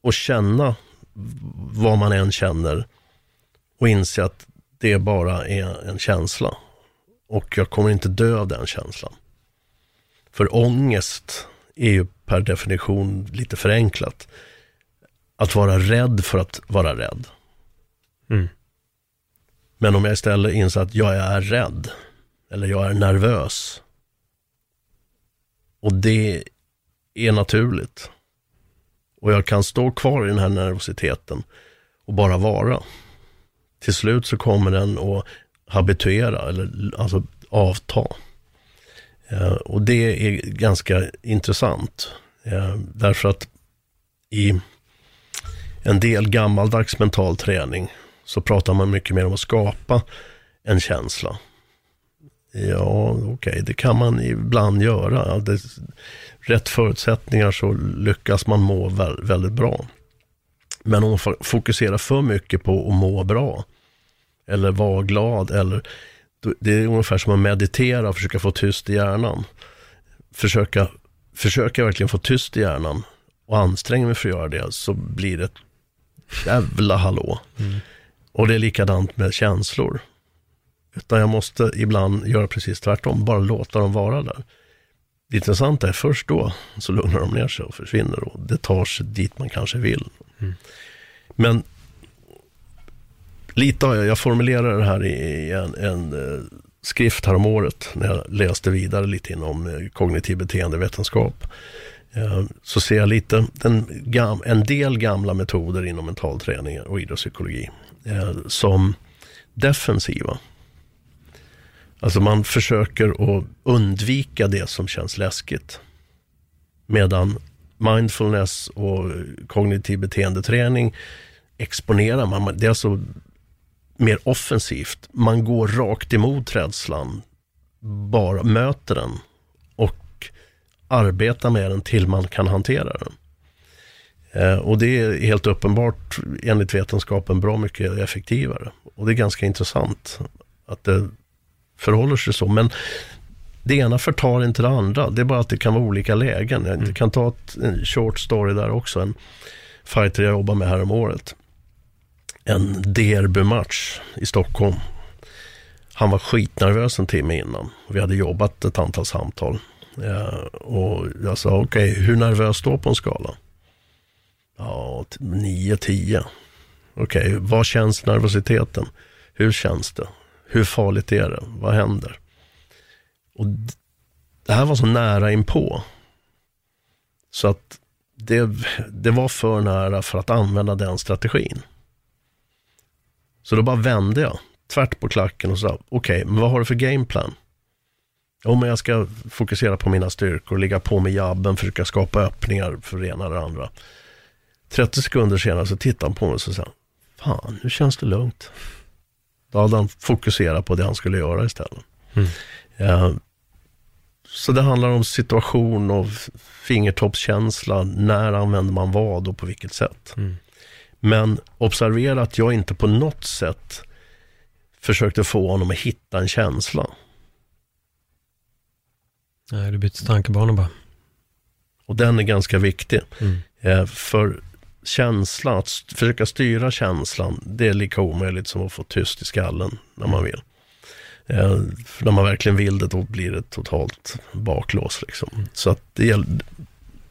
[SPEAKER 1] och känna vad man än känner och inse att det bara är en känsla. Och jag kommer inte dö av den känslan. För ångest är ju per definition lite förenklat. Att vara rädd för att vara rädd. Mm. Men om jag istället inser att jag är rädd, eller jag är nervös, och det är naturligt. Och jag kan stå kvar i den här nervositeten och bara vara. Till slut så kommer den att habituera, eller alltså avta. Eh, och det är ganska intressant. Eh, därför att i en del gammaldags mental träning så pratar man mycket mer om att skapa en känsla. Ja, okej, okay, det kan man ibland göra. Det, rätt förutsättningar så lyckas man må väldigt bra. Men om man fokuserar för mycket på att må bra, eller vara glad, eller det är ungefär som att meditera och försöka få tyst i hjärnan. Försöka, försöka verkligen få tyst i hjärnan och anstränga mig för att göra det, så blir det ett jävla hallå. Mm. Och det är likadant med känslor. Utan jag måste ibland göra precis tvärtom, bara låta dem vara där. Det intressanta är först då så lugnar de ner sig och försvinner och det tar sig dit man kanske vill. Mm. Men lite har jag, jag formulerade det här i en, en eh, skrift här om året när jag läste vidare lite inom eh, kognitiv beteendevetenskap. Eh, så ser jag lite den, en del gamla metoder inom mental träning och idrottspsykologi som defensiva. Alltså man försöker att undvika det som känns läskigt. Medan mindfulness och kognitiv beteendeträning exponerar man. Det är alltså mer offensivt. Man går rakt emot rädslan, bara möter den och arbetar med den till man kan hantera den. Eh, och det är helt uppenbart enligt vetenskapen bra mycket effektivare. Och det är ganska intressant att det förhåller sig så. Men det ena förtar inte det andra. Det är bara att det kan vara olika lägen. Jag mm. kan ta ett, en short story där också. En fighter jag jobbar med här om året. En derbymatch i Stockholm. Han var skitnervös en timme innan. Vi hade jobbat ett antal samtal. Ja, och jag sa, okej, okay, hur nervös då på en skala? Ja, 9-10. Okej, okay, vad känns nervositeten? Hur känns det? Hur farligt är det? Vad händer? Och det här var så nära inpå. Så att det, det var för nära för att använda den strategin. Så då bara vände jag tvärt på klacken och sa, okej, okay, men vad har du för gameplan? Jo, men jag ska fokusera på mina styrkor, ligga på med jabben, försöka skapa öppningar för det ena eller andra. 30 sekunder senare så tittade han på mig och sa, fan, nu känns det lugnt. Då hade han fokuserat på det han skulle göra istället. Mm. Ja, så det handlar om situation och fingertoppskänsla. När använder man vad och på vilket sätt. Mm. Men observera att jag inte på något sätt försökte få honom att hitta en känsla.
[SPEAKER 2] Nej, du bytte tankebana bara.
[SPEAKER 1] Och den är ganska viktig. Mm. Eh, för känslan, att försöka styra känslan, det är lika omöjligt som att få tyst i skallen när man vill. Eh, när man verkligen vill det, då blir det totalt baklås. Liksom. Så att det, gäller,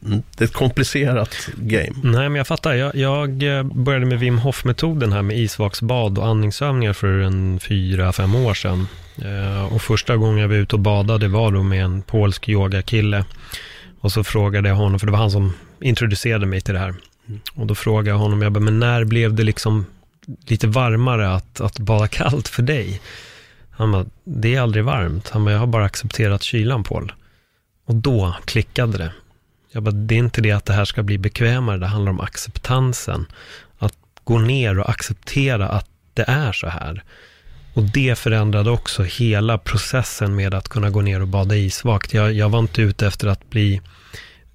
[SPEAKER 1] det är ett komplicerat game.
[SPEAKER 2] Nej, men jag fattar. Jag, jag eh, började med Wim Hof-metoden här med isvaksbad och andningsövningar för en fyra, fem år sedan. Eh, och första gången jag var ute och badade var då med en polsk yogakille. Och så frågade jag honom, för det var han som introducerade mig till det här. Mm. Och då frågade jag honom, jag bara, men när blev det liksom lite varmare att, att bada kallt för dig? Han bara, det är aldrig varmt. Han bara, jag har bara accepterat kylan Paul. Och då klickade det. Jag bara, det är inte det att det här ska bli bekvämare, det handlar om acceptansen. Att gå ner och acceptera att det är så här. Och det förändrade också hela processen med att kunna gå ner och bada isvakt. Jag, jag var inte ute efter att bli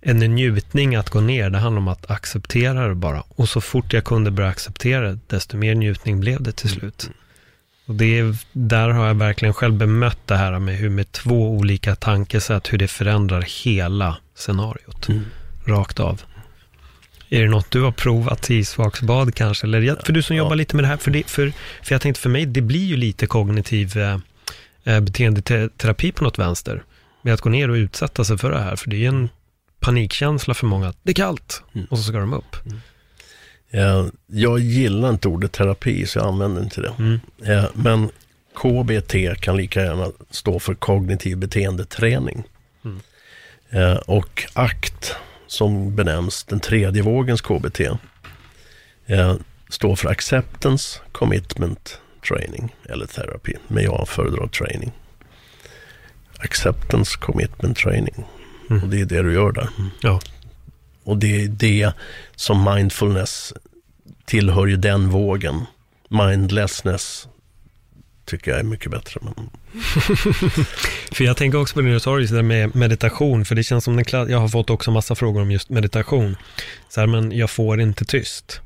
[SPEAKER 2] en njutning att gå ner. Det handlar om att acceptera det bara. Och så fort jag kunde börja acceptera det, desto mer njutning blev det till slut. Och det är, där har jag verkligen själv bemött det här med hur med två olika tankesätt, hur det förändrar hela scenariot. Mm. Rakt av. Är det något du har provat i isvaksbad kanske? Eller, för du som ja. jobbar lite med det här, för, det, för, för jag tänkte för mig, det blir ju lite kognitiv eh, eh beteendeterapi på något vänster. Med att gå ner och utsätta sig för det här, för det är en panikkänsla för många. Det är kallt mm. och så ska de upp. Mm.
[SPEAKER 1] Ja, jag gillar inte ordet terapi så jag använder inte det. Mm. Men KBT kan lika gärna stå för kognitiv beteendeträning. Mm. Och ACT som benämns den tredje vågens KBT står för Acceptance Commitment Training eller Therapy. Men jag föredrar training. Acceptance Commitment Training. Mm. Och det är det du gör där.
[SPEAKER 2] Ja.
[SPEAKER 1] Och det är det som mindfulness tillhör ju den vågen. Mindlessness tycker jag är mycket bättre. Men...
[SPEAKER 2] för jag tänker också på det du sa, det där med meditation, för det känns som den jag har fått också massa frågor om just meditation. Så här, men jag får inte tyst.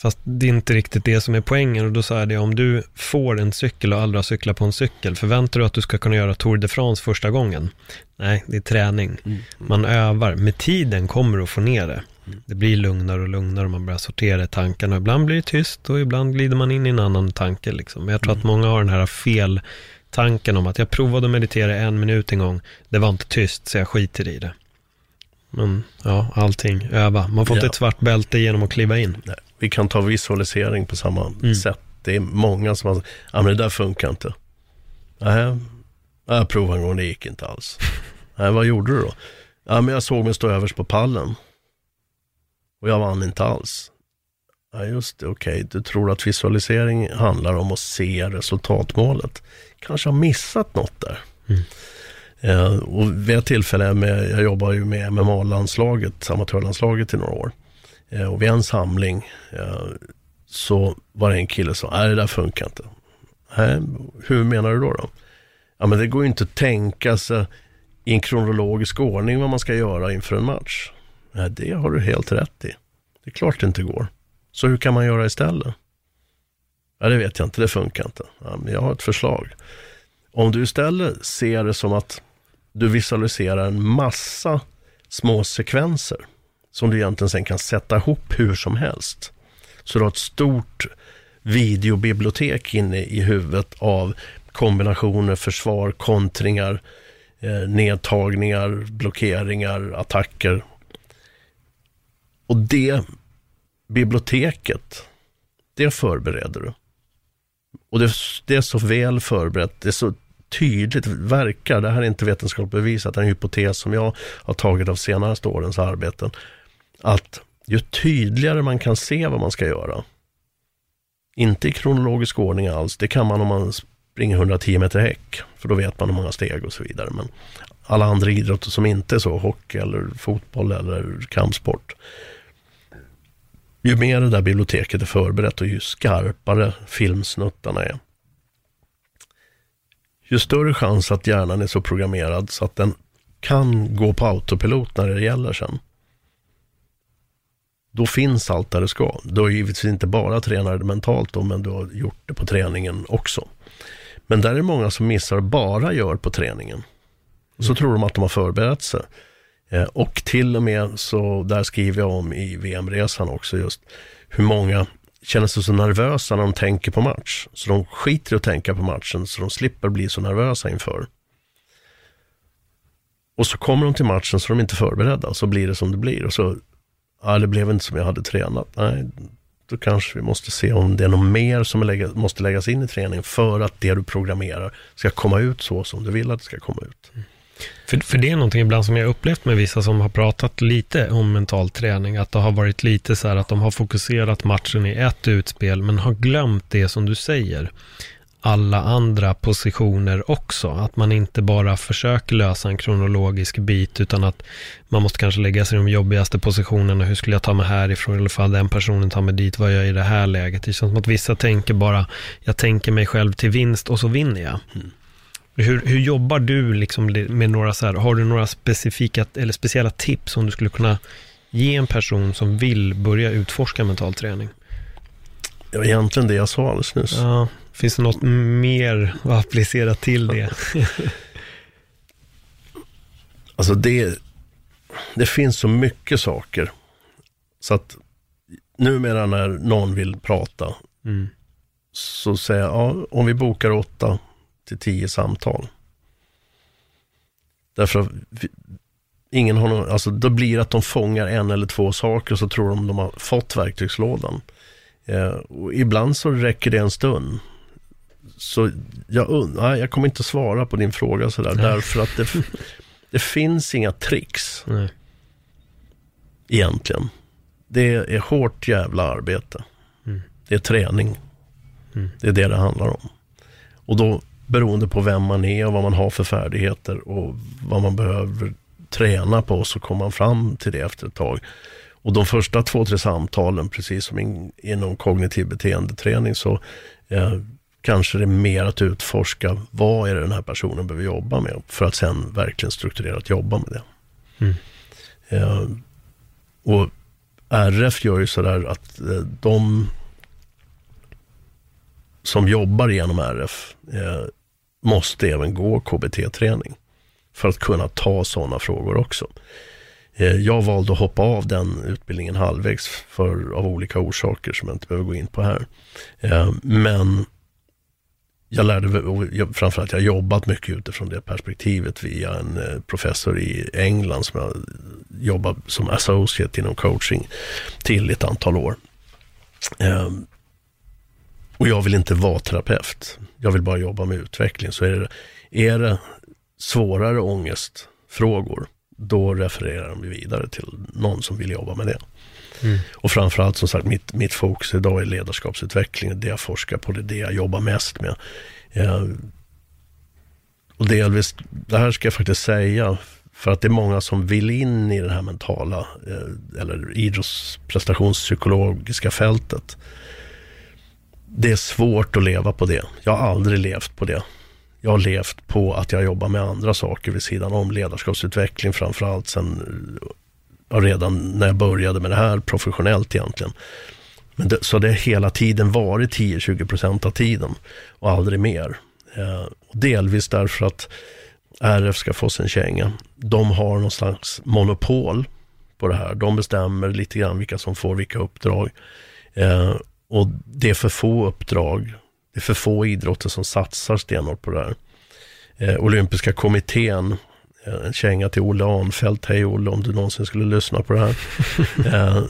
[SPEAKER 2] Fast det är inte riktigt det som är poängen och då sa jag det, om du får en cykel och aldrig har cyklat på en cykel, förväntar du att du ska kunna göra Tour de France första gången? Nej, det är träning. Mm. Man övar. Med tiden kommer du att få ner det. Mm. Det blir lugnare och lugnare och man börjar sortera tankarna. Ibland blir det tyst och ibland glider man in i en annan tanke. Liksom. Jag tror mm. att många har den här fel tanken om att jag provade att meditera en minut en gång. Det var inte tyst så jag skiter i det. Men ja, allting, öva. Man får inte ett svart bälte genom att kliva in.
[SPEAKER 1] Nej. Vi kan ta visualisering på samma mm. sätt. Det är många som har sagt, ja men det där funkar inte. Nej, jag provade en gång, det gick inte alls. Nej, vad gjorde du då? Ja, men jag såg mig stå överst på pallen. Och jag vann inte alls. Ja, just det, okej. Okay. Du tror att visualisering handlar om att se resultatmålet. Kanske har missat något där. Mm. Eh, och vid ett tillfälle, med, jag jobbar ju med MMA-landslaget, amatörlandslaget i några år. Eh, och vid en samling eh, så var det en kille som sa, nej det där funkar inte. Nej, hur menar du då? då? Ja men det går ju inte att tänka sig i en kronologisk ordning vad man ska göra inför en match. Nej, det har du helt rätt i. Det är klart det inte går. Så hur kan man göra istället? Ja, det vet jag inte, det funkar inte. Ja, men jag har ett förslag. Om du istället ser det som att du visualiserar en massa små sekvenser som du egentligen sen kan sätta ihop hur som helst. Så du har ett stort videobibliotek inne i huvudet av kombinationer, försvar, kontringar, eh, nedtagningar, blockeringar, attacker. Och det biblioteket, det förbereder du. Och det, det, är så väl förberett, det är så tydligt, verkar, det här är inte vetenskapligt bevisat, det är en hypotes som jag har tagit av senaste årens arbeten, att ju tydligare man kan se vad man ska göra, inte i kronologisk ordning alls, det kan man om man springer 110 meter häck, för då vet man hur många steg och så vidare. Men alla andra idrotter som inte är så, hockey eller fotboll eller kampsport, ju mer det där biblioteket är förberett och ju skarpare filmsnuttarna är, ju större chans att hjärnan är så programmerad så att den kan gå på autopilot när det gäller sen då finns allt där det ska. Du har givetvis inte bara tränat det mentalt då, men du har gjort det på träningen också. Men där är det många som missar bara gör på träningen. Så mm. tror de att de har förberett sig. Eh, och till och med så, där skriver jag om i VM-resan också just, hur många känner sig så nervösa när de tänker på match. Så de skiter i att tänka på matchen, så de slipper bli så nervösa inför. Och så kommer de till matchen så är de inte förberedda, och så blir det som det blir. Och så ja, det blev inte som jag hade tränat. Nej, då kanske vi måste se om det är något mer som lägga, måste läggas in i träningen för att det du programmerar ska komma ut så som du vill att det ska komma ut. Mm.
[SPEAKER 2] För, för det är någonting ibland som jag upplevt med vissa som har pratat lite om mental träning, att det har varit lite så här att de har fokuserat matchen i ett utspel, men har glömt det som du säger alla andra positioner också. Att man inte bara försöker lösa en kronologisk bit, utan att man måste kanske lägga sig i de jobbigaste positionerna. Hur skulle jag ta mig härifrån? Eller fall den personen tar mig dit, vad gör jag i det här läget? Det känns som att vissa tänker bara, jag tänker mig själv till vinst och så vinner jag. Mm. Hur, hur jobbar du liksom med några så här, har du några specifika eller speciella tips som du skulle kunna ge en person som vill börja utforska mental träning?
[SPEAKER 1] Ja, egentligen det jag sa alldeles nyss.
[SPEAKER 2] Ja. Finns det något mer att applicera till det?
[SPEAKER 1] alltså det, det finns så mycket saker. Så att numera när någon vill prata mm. så säger jag, ja, om vi bokar åtta till tio samtal. Därför att vi, ingen har någon, alltså då blir det att de fångar en eller två saker och så tror de de har fått verktygslådan. Eh, och ibland så räcker det en stund. Så jag, nej, jag kommer inte svara på din fråga sådär, nej. därför att det, det finns inga tricks. Nej. Egentligen. Det är hårt jävla arbete. Mm. Det är träning. Mm. Det är det det handlar om. Och då beroende på vem man är och vad man har för färdigheter och vad man behöver träna på så kommer man fram till det efter ett tag. Och de första två, tre samtalen, precis som in, inom kognitiv beteendeträning, så eh, kanske det är mer att utforska vad är det den här personen behöver jobba med för att sen verkligen strukturerat jobba med det. Mm. Eh, och RF gör ju sådär att eh, de som jobbar genom RF eh, måste även gå KBT-träning för att kunna ta sådana frågor också. Jag valde att hoppa av den utbildningen halvvägs för, av olika orsaker som jag inte behöver gå in på här. Men jag lärde, och framförallt jag har jobbat mycket utifrån det perspektivet via en eh, professor i England som jag jobbat som associate inom coaching till ett antal år. Ehm, och jag vill inte vara terapeut. Jag vill bara jobba med utveckling. Så är det, är det svårare ångestfrågor, då refererar de vidare till någon som vill jobba med det. Mm. Och framförallt som sagt, mitt, mitt fokus idag är ledarskapsutveckling. Det jag forskar på, det är det jag jobbar mest med. Eh, och delvis, det här ska jag faktiskt säga, för att det är många som vill in i det här mentala, eh, eller idrottsprestationspsykologiska fältet. Det är svårt att leva på det. Jag har aldrig levt på det. Jag har levt på att jag jobbar med andra saker vid sidan om ledarskapsutveckling framförallt sen redan när jag började med det här professionellt egentligen. Men det, så det har hela tiden varit 10-20% av tiden och aldrig mer. Eh, delvis därför att RF ska få sin känga. De har någon slags monopol på det här. De bestämmer lite grann vilka som får vilka uppdrag. Eh, och det är för få uppdrag. Det är för få idrotter som satsar stenhårt på det här. Eh, Olympiska kommittén, en känga till Olle Arnfelt. Hej Olle, om du någonsin skulle lyssna på det här. eh,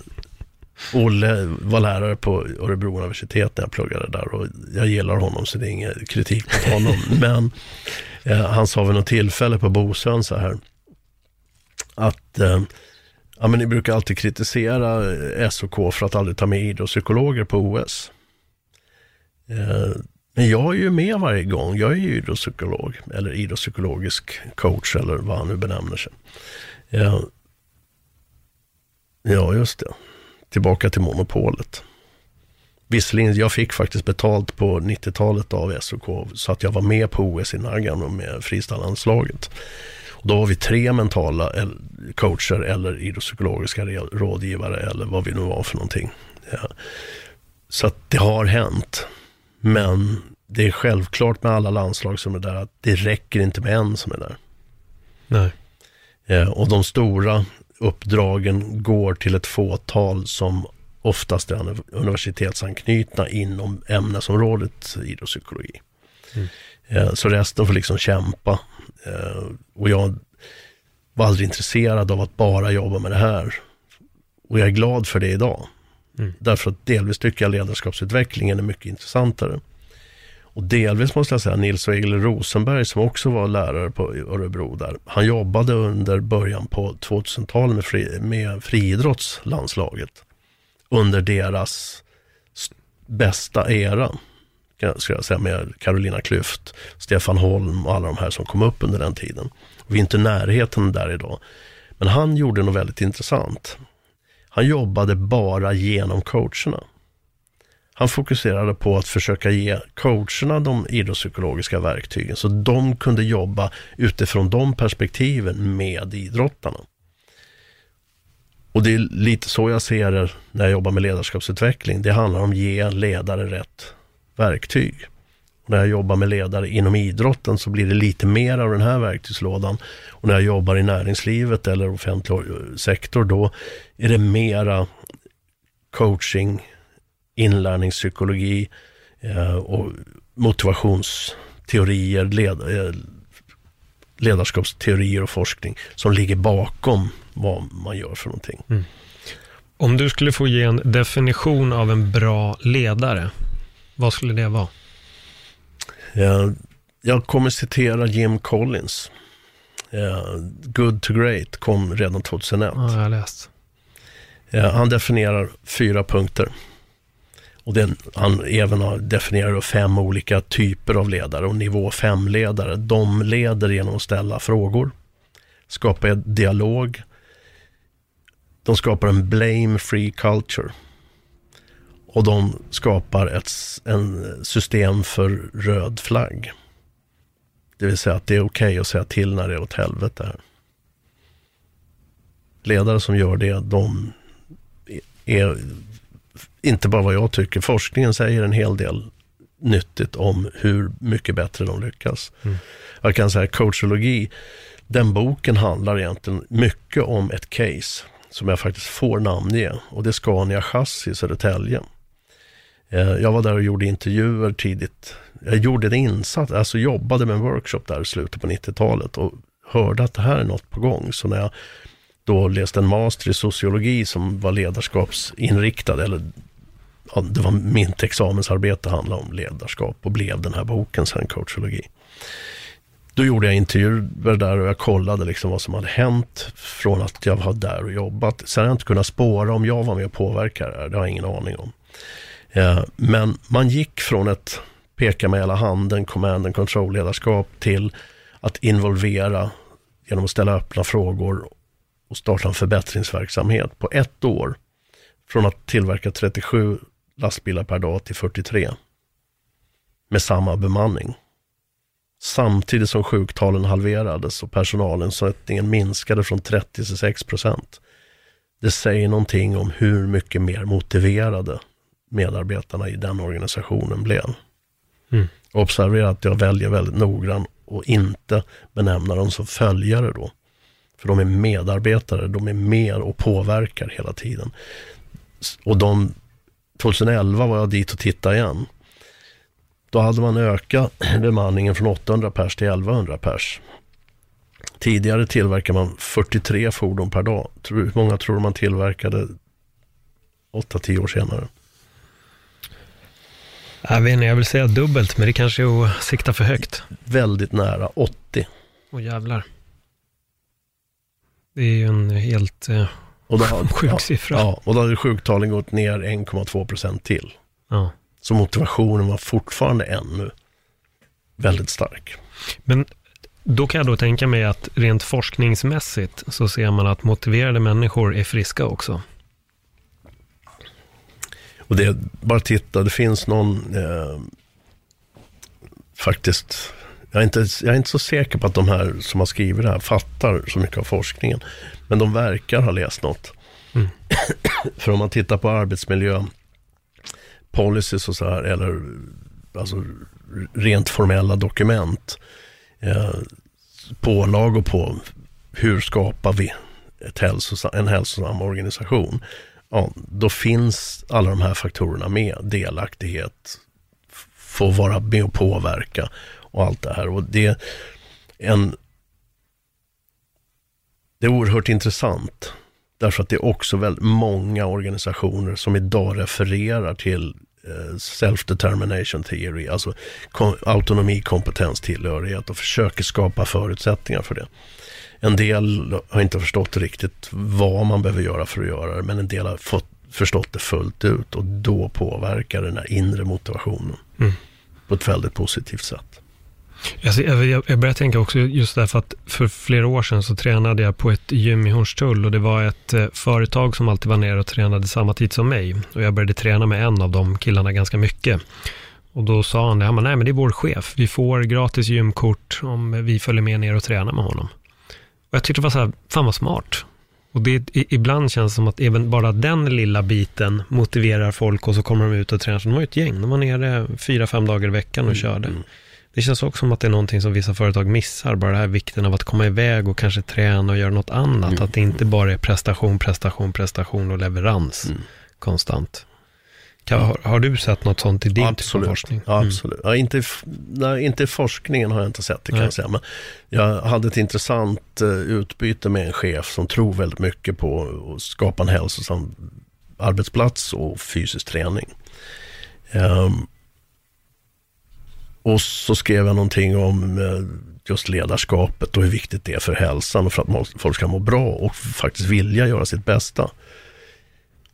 [SPEAKER 1] Olle var lärare på Örebro universitet när jag pluggade där och jag gillar honom så det är ingen kritik mot honom. Men eh, han sa vid något tillfälle på Bosön så här att eh, Ja, men ni brukar alltid kritisera eh, SOK för att aldrig ta med idrottspsykologer på OS. Eh, men jag är ju med varje gång. Jag är ju idrottspsykolog eller idrottspsykologisk coach eller vad han nu benämner sig. Ja, just det. Tillbaka till monopolet. Visserligen, jag fick faktiskt betalt på 90-talet av SOK så att jag var med på OS i Nagano med freestylelandslaget. Då var vi tre mentala coacher eller idrottspsykologiska rådgivare eller vad vi nu var för någonting. Ja. Så att det har hänt. Men det är självklart med alla landslag som är där att det räcker inte med en som är där.
[SPEAKER 2] Nej.
[SPEAKER 1] Ja, och de stora uppdragen går till ett fåtal som oftast är universitetsanknutna inom ämnesområdet idrottspsykologi. Mm. Ja, så resten får liksom kämpa Eh, och jag var aldrig intresserad av att bara jobba med det här. Och jag är glad för det idag. Mm. Därför att delvis tycker jag ledarskapsutvecklingen är mycket intressantare. Och delvis måste jag säga Nils och Egil Rosenberg som också var lärare på Örebro där. Han jobbade under början på 2000-talet med, fri, med friidrottslandslaget. Under deras bästa era ska jag säga, med Carolina Klüft, Stefan Holm och alla de här som kom upp under den tiden. Vi är inte i närheten där idag. Men han gjorde något väldigt intressant. Han jobbade bara genom coacherna. Han fokuserade på att försöka ge coacherna de idrottspsykologiska verktygen så de kunde jobba utifrån de perspektiven med idrottarna. Och det är lite så jag ser det när jag jobbar med ledarskapsutveckling. Det handlar om att ge ledare rätt verktyg. Och när jag jobbar med ledare inom idrotten så blir det lite mer av den här verktygslådan. Och när jag jobbar i näringslivet eller offentlig sektor då är det mera coaching, inlärningspsykologi eh, och motivationsteorier, led, eh, ledarskapsteorier och forskning som ligger bakom vad man gör för någonting. Mm.
[SPEAKER 2] Om du skulle få ge en definition av en bra ledare, vad skulle det vara?
[SPEAKER 1] Jag, jag kommer citera Jim Collins. Uh, Good to Great kom redan 2001.
[SPEAKER 2] Ja, jag har läst.
[SPEAKER 1] Uh, han definierar fyra punkter. Och den, han även definierar fem olika typer av ledare och nivå fem ledare. De leder genom att ställa frågor, skapa dialog, De skapar en blame-free culture. Och de skapar ett en system för röd flagg. Det vill säga att det är okej okay att säga till när det är åt helvete. Här. Ledare som gör det, de är inte bara vad jag tycker. Forskningen säger en hel del nyttigt om hur mycket bättre de lyckas. Mm. Jag kan säga coachologi, den boken handlar egentligen mycket om ett case som jag faktiskt får namnge och det är Scania Chassi i Södertälje. Eh, jag var där och gjorde intervjuer tidigt. Jag gjorde en insats, alltså jobbade med en workshop där i slutet på 90-talet och hörde att det här är något på gång. Så när jag då läste en master i sociologi som var ledarskapsinriktad, eller ja, det var mitt examensarbete handlade om ledarskap och blev den här boken sen, coachologi. Då gjorde jag intervjuer där och jag kollade liksom vad som hade hänt från att jag var där och jobbat. Sen har jag inte kunnat spåra om jag var med och påverkade det här, det har jag ingen aning om. Eh, men man gick från ett peka med hela handen, command and control-ledarskap till att involvera genom att ställa öppna frågor och starta en förbättringsverksamhet på ett år. Från att tillverka 37 lastbilar per dag till 43. Med samma bemanning. Samtidigt som sjuktalen halverades och personalinsättningen minskade från 30 till 6 procent. Det säger någonting om hur mycket mer motiverade medarbetarna i den organisationen blev. Mm. Observera att jag väljer väldigt noggrant och inte benämna dem som följare då. För de är medarbetare, de är med och påverkar hela tiden. Och de, 2011 var jag dit och tittade igen. Då hade man ökat bemanningen från 800 pers till 1100 pers. Tidigare tillverkade man 43 fordon per dag. Hur många tror man tillverkade 8-10 år senare?
[SPEAKER 2] Jag vet inte, jag vill säga dubbelt, men det kanske är att sikta för högt.
[SPEAKER 1] Väldigt nära, 80.
[SPEAKER 2] Åh jävlar. Det är ju en helt eh, och då har, sjuk
[SPEAKER 1] ja,
[SPEAKER 2] siffra.
[SPEAKER 1] Ja, och då hade sjuktalen gått ner 1,2 procent till.
[SPEAKER 2] Ja.
[SPEAKER 1] Så motivationen var fortfarande ännu väldigt stark.
[SPEAKER 2] Men då kan jag då tänka mig att rent forskningsmässigt så ser man att motiverade människor är friska också.
[SPEAKER 1] Och det, bara titta, det finns någon, eh, faktiskt, jag är, inte, jag är inte så säker på att de här som har skrivit det här fattar så mycket av forskningen. Men de verkar ha läst något. Mm. För om man tittar på arbetsmiljö, policies och så här, eller alltså rent formella dokument, eh, pålagor på hur skapar vi ett hälsosam, en hälsosam organisation ja, då finns alla de här faktorerna med. Delaktighet, få vara med och påverka och allt det här. Och det är en det är oerhört intressant. Därför att det är också väldigt många organisationer som idag refererar till eh, self-determination theory, alltså autonomi, kompetens, tillhörighet och försöker skapa förutsättningar för det. En del har inte förstått riktigt vad man behöver göra för att göra det, men en del har fått, förstått det fullt ut och då påverkar den här inre motivationen mm. på ett väldigt positivt sätt.
[SPEAKER 2] Jag, jag börjar tänka också just därför att för flera år sedan så tränade jag på ett gym i Hornstull och det var ett eh, företag som alltid var nere och tränade samma tid som mig. Och jag började träna med en av de killarna ganska mycket. Och då sa han, han nej men det är vår chef, vi får gratis gymkort om vi följer med ner och tränar med honom. Och jag tyckte det var så här, fan vad smart. Och det, ibland känns det som att även bara den lilla biten motiverar folk och så kommer de ut och tränar. Så de var ju ett gäng, de var nere fyra, fem dagar i veckan och mm. körde. Det känns också som att det är någonting som vissa företag missar, bara det här vikten av att komma iväg och kanske träna och göra något annat. Mm. Att det inte bara är prestation, prestation, prestation och leverans mm. konstant. Kan, har, har, du sett något sånt i din
[SPEAKER 1] absolut.
[SPEAKER 2] typ forskning?
[SPEAKER 1] Mm. Absolut. Ja, inte, nej, inte i forskningen har jag inte sett det kan nej. jag säga. Men jag hade ett intressant uh, utbyte med en chef som tror väldigt mycket på att skapa en hälsosam arbetsplats och fysisk träning. Um, och så skrev jag någonting om uh, just ledarskapet och hur viktigt det är för hälsan och för att folk ska må bra och faktiskt vilja göra sitt bästa.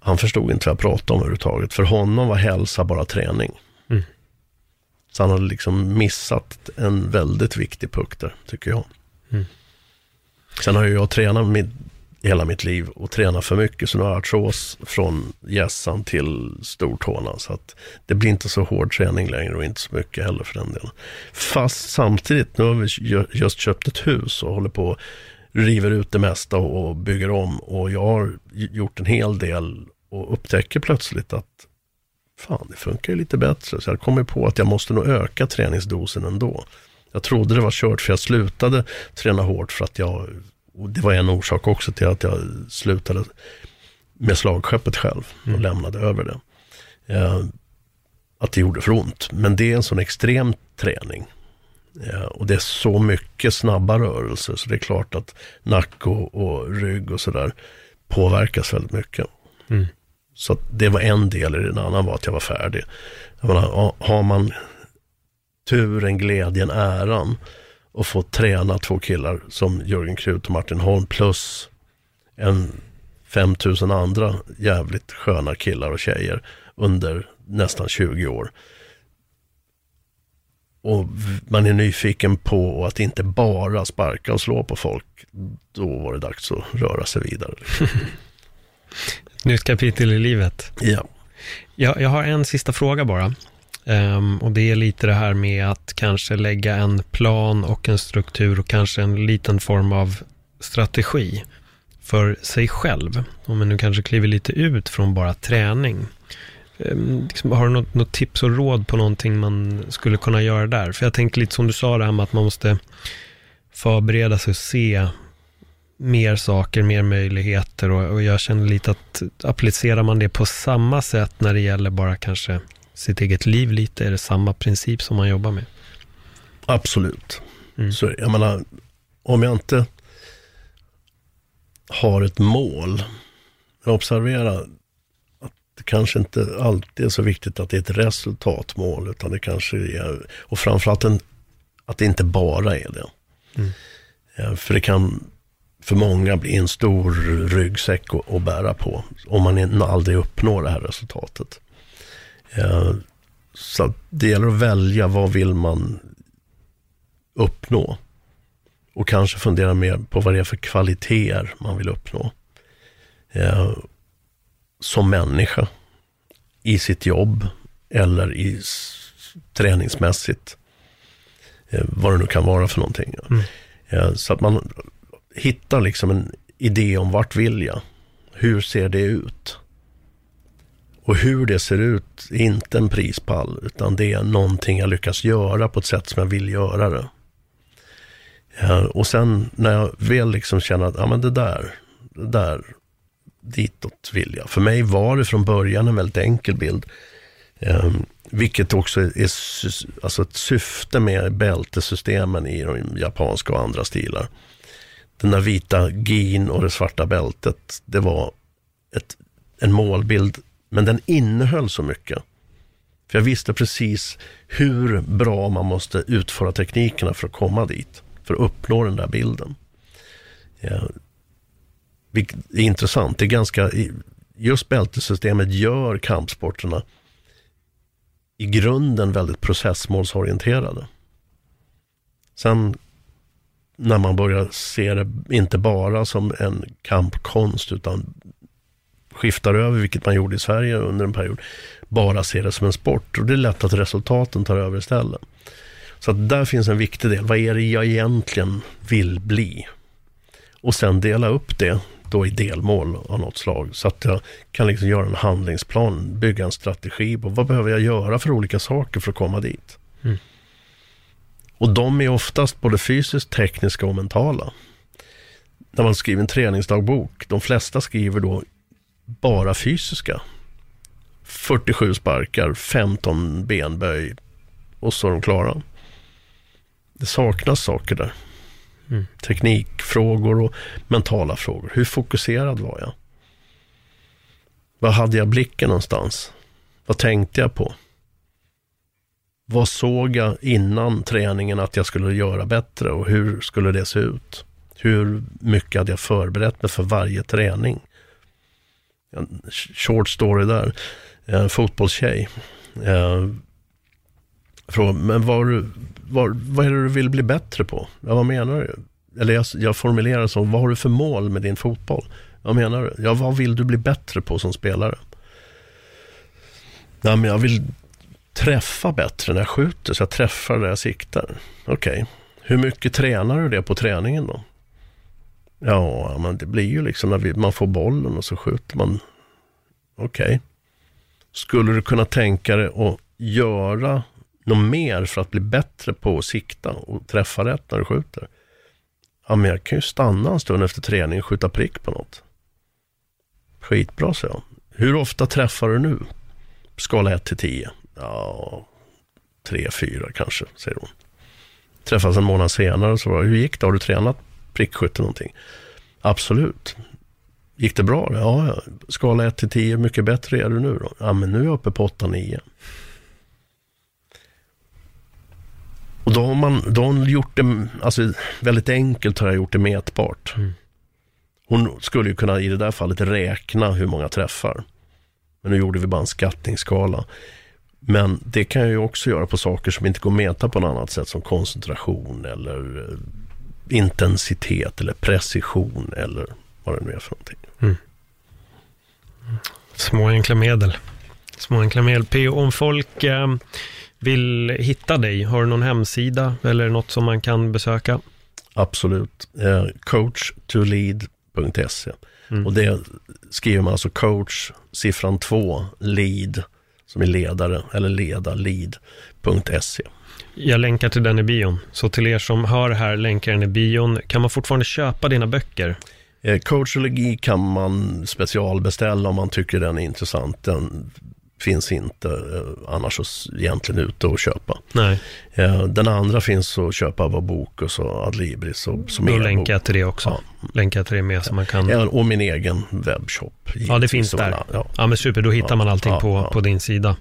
[SPEAKER 1] Han förstod inte vad jag pratade om överhuvudtaget. För honom var hälsa bara träning. Mm. Så han hade liksom missat en väldigt viktig punkt där, tycker jag. Mm. Sen har ju jag tränat med hela mitt liv och tränat för mycket. Så nu har jag artros från gässan till stortårna. Så att det blir inte så hård träning längre och inte så mycket heller för den delen. Fast samtidigt, nu har vi just köpt ett hus och håller på river ut det mesta och bygger om. Och jag har gjort en hel del och upptäcker plötsligt att fan, det funkar ju lite bättre. Så jag kommer på att jag måste nog öka träningsdosen ändå. Jag trodde det var kört för jag slutade träna hårt för att jag, och det var en orsak också till att jag slutade med slagskeppet själv och mm. lämnade över det. Eh, att det gjorde för ont. Men det är en sån extrem träning. Eh, och det är så mycket snabba rörelser så det är klart att nack och, och rygg och sådär påverkas väldigt mycket. Mm. Så det var en del i det, en annan var att jag var färdig. Jag menar, har man turen, glädjen, äran och få träna två killar som Jörgen Krut och Martin Holm plus en 5000 andra jävligt sköna killar och tjejer under nästan 20 år. Och man är nyfiken på att inte bara sparka och slå på folk. Då var det dags att röra sig vidare.
[SPEAKER 2] Nytt kapitel i livet.
[SPEAKER 1] Ja.
[SPEAKER 2] Jag, jag har en sista fråga bara. Um, och det är lite det här med att kanske lägga en plan och en struktur och kanske en liten form av strategi för sig själv. Om man nu kanske kliver lite ut från bara träning. Um, liksom, har du något, något, tips och råd på någonting man skulle kunna göra där? För jag tänker lite som du sa det här med att man måste förbereda sig och se mer saker, mer möjligheter och, och jag känner lite att applicerar man det på samma sätt när det gäller bara kanske sitt eget liv lite? Är det samma princip som man jobbar med?
[SPEAKER 1] Absolut. Mm. Så jag menar, om jag inte har ett mål, observera att det kanske inte alltid är så viktigt att det är ett resultatmål, utan det kanske är, och framförallt en, att det inte bara är det. Mm. Ja, för det kan för många bli en stor ryggsäck att bära på, om man aldrig uppnår det här resultatet. Eh, så det gäller att välja vad vill man uppnå. Och kanske fundera mer på vad det är för kvaliteter man vill uppnå. Eh, som människa. I sitt jobb eller i träningsmässigt. Eh, vad det nu kan vara för någonting. Mm. så att man hittar liksom en idé om vart vill jag? Hur ser det ut? Och hur det ser ut är inte en prispall, utan det är någonting jag lyckas göra på ett sätt som jag vill göra det. Ja, och sen när jag väl liksom känner att, ja men det där, det där, ditåt vill jag. För mig var det från början en väldigt enkel bild. Eh, vilket också är alltså ett syfte med bältesystemen i de japanska och andra stilar. Den där vita gin och det svarta bältet, det var ett, en målbild men den innehöll så mycket. För jag visste precis hur bra man måste utföra teknikerna för att komma dit. För att uppnå den där bilden. Ja, vilket är intressant. Det är ganska, just bältesystemet gör kampsporterna i grunden väldigt processmålsorienterade. Sen när man börjar se det inte bara som en kampkonst utan skiftar över, vilket man gjorde i Sverige under en period, bara ser det som en sport. Och det är lätt att resultaten tar över istället. Så att där finns en viktig del. Vad är det jag egentligen vill bli? Och sen dela upp det då i delmål av något slag. Så att jag kan liksom göra en handlingsplan, bygga en strategi på vad behöver jag göra för olika saker för att komma dit. Mm. Och de är oftast både fysiskt, tekniska och mentala. När man skriver en träningsdagbok, de flesta skriver då bara fysiska. 47 sparkar, 15 benböj och så är de klara. Det saknas saker där. Mm. Teknikfrågor och mentala frågor. Hur fokuserad var jag? Var hade jag blicken någonstans? Vad tänkte jag på? Vad såg jag innan träningen att jag skulle göra bättre och hur skulle det se ut? Hur mycket hade jag förberett mig för varje träning? en short story där, en fotbollstjej. Eh, Fråga, men var, var, vad är det du vill bli bättre på? Ja, vad menar du? eller jag, jag formulerar det som, vad har du för mål med din fotboll? Vad menar du? Ja, vad vill du bli bättre på som spelare? Ja, men jag vill träffa bättre när jag skjuter, så jag träffar där jag siktar. Okej, okay. hur mycket tränar du det på träningen då? Ja, men det blir ju liksom när man får bollen och så skjuter man. Okej. Okay. Skulle du kunna tänka dig att göra något mer för att bli bättre på att sikta och träffa rätt när du skjuter? Ja, men jag kan ju stanna en stund efter träning och skjuta prick på något. Skitbra, sa jag. Hur ofta träffar du nu? Skala 1 till 10. Ja, 3, 4 kanske, säger hon. Träffas en månad senare och så var hur gick det? Har du tränat prickskytte någonting? Absolut. Gick det bra? Ja, ja. skala 1 till 10, hur mycket bättre är du nu då? Ja, men nu är jag uppe på 8-9. Och då har man då har hon gjort det, alltså väldigt enkelt har jag gjort det mätbart. Mm. Hon skulle ju kunna i det där fallet räkna hur många träffar. Men nu gjorde vi bara en skattningsskala. Men det kan jag ju också göra på saker som inte går att mäta på något annat sätt som koncentration eller eh, intensitet eller precision eller vad det nu är för någonting. Mm.
[SPEAKER 2] Små enkla medel. Små enkla medel. P.O. Om folk eh, vill hitta dig, har du någon hemsida eller något som man kan besöka?
[SPEAKER 1] Absolut. Eh, coach2lead.se. Mm. Och det skriver man alltså coach, siffran 2, lead, som är ledare, eller leda, lead.se.
[SPEAKER 2] Jag länkar till den i bion. Så till er som hör här, länkar den i bion. Kan man fortfarande köpa dina böcker?
[SPEAKER 1] Eh, coachologi kan man specialbeställa om man tycker den är intressant. Den finns inte eh, annars egentligen ute att köpa.
[SPEAKER 2] Nej.
[SPEAKER 1] Eh, den andra finns att köpa av Bokus och Adlibris. Och,
[SPEAKER 2] som Då länkar till det också. Ja. Länkar till det med så man kan...
[SPEAKER 1] Ja, och min egen webbshop.
[SPEAKER 2] Ja, det finns där. Ja. ja, men super. Då hittar man allting på, på din sida.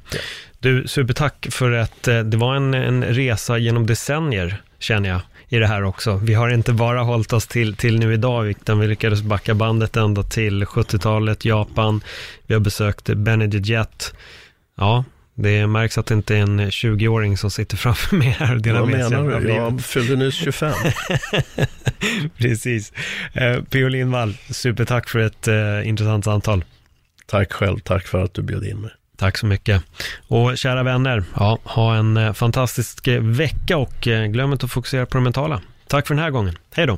[SPEAKER 2] Du, supertack för att eh, det var en, en resa genom decennier, känner jag i det här också. Vi har inte bara hållit oss till, till nu idag, utan vi lyckades backa bandet ända till 70-talet, Japan. Vi har besökt Benedict Jet. Ja, det märks att det inte är en 20-åring som sitter framför mig här och delar
[SPEAKER 1] med sig av livet. Jag fyllde nyss 25.
[SPEAKER 2] Precis. Eh, P.O. Lindvall, supertack för ett eh, intressant samtal.
[SPEAKER 1] Tack själv, tack för att du bjöd in mig.
[SPEAKER 2] Tack så mycket. Och kära vänner, ja, ha en eh, fantastisk eh, vecka och eh, glöm inte att fokusera på det mentala. Tack för den här gången. Hej då!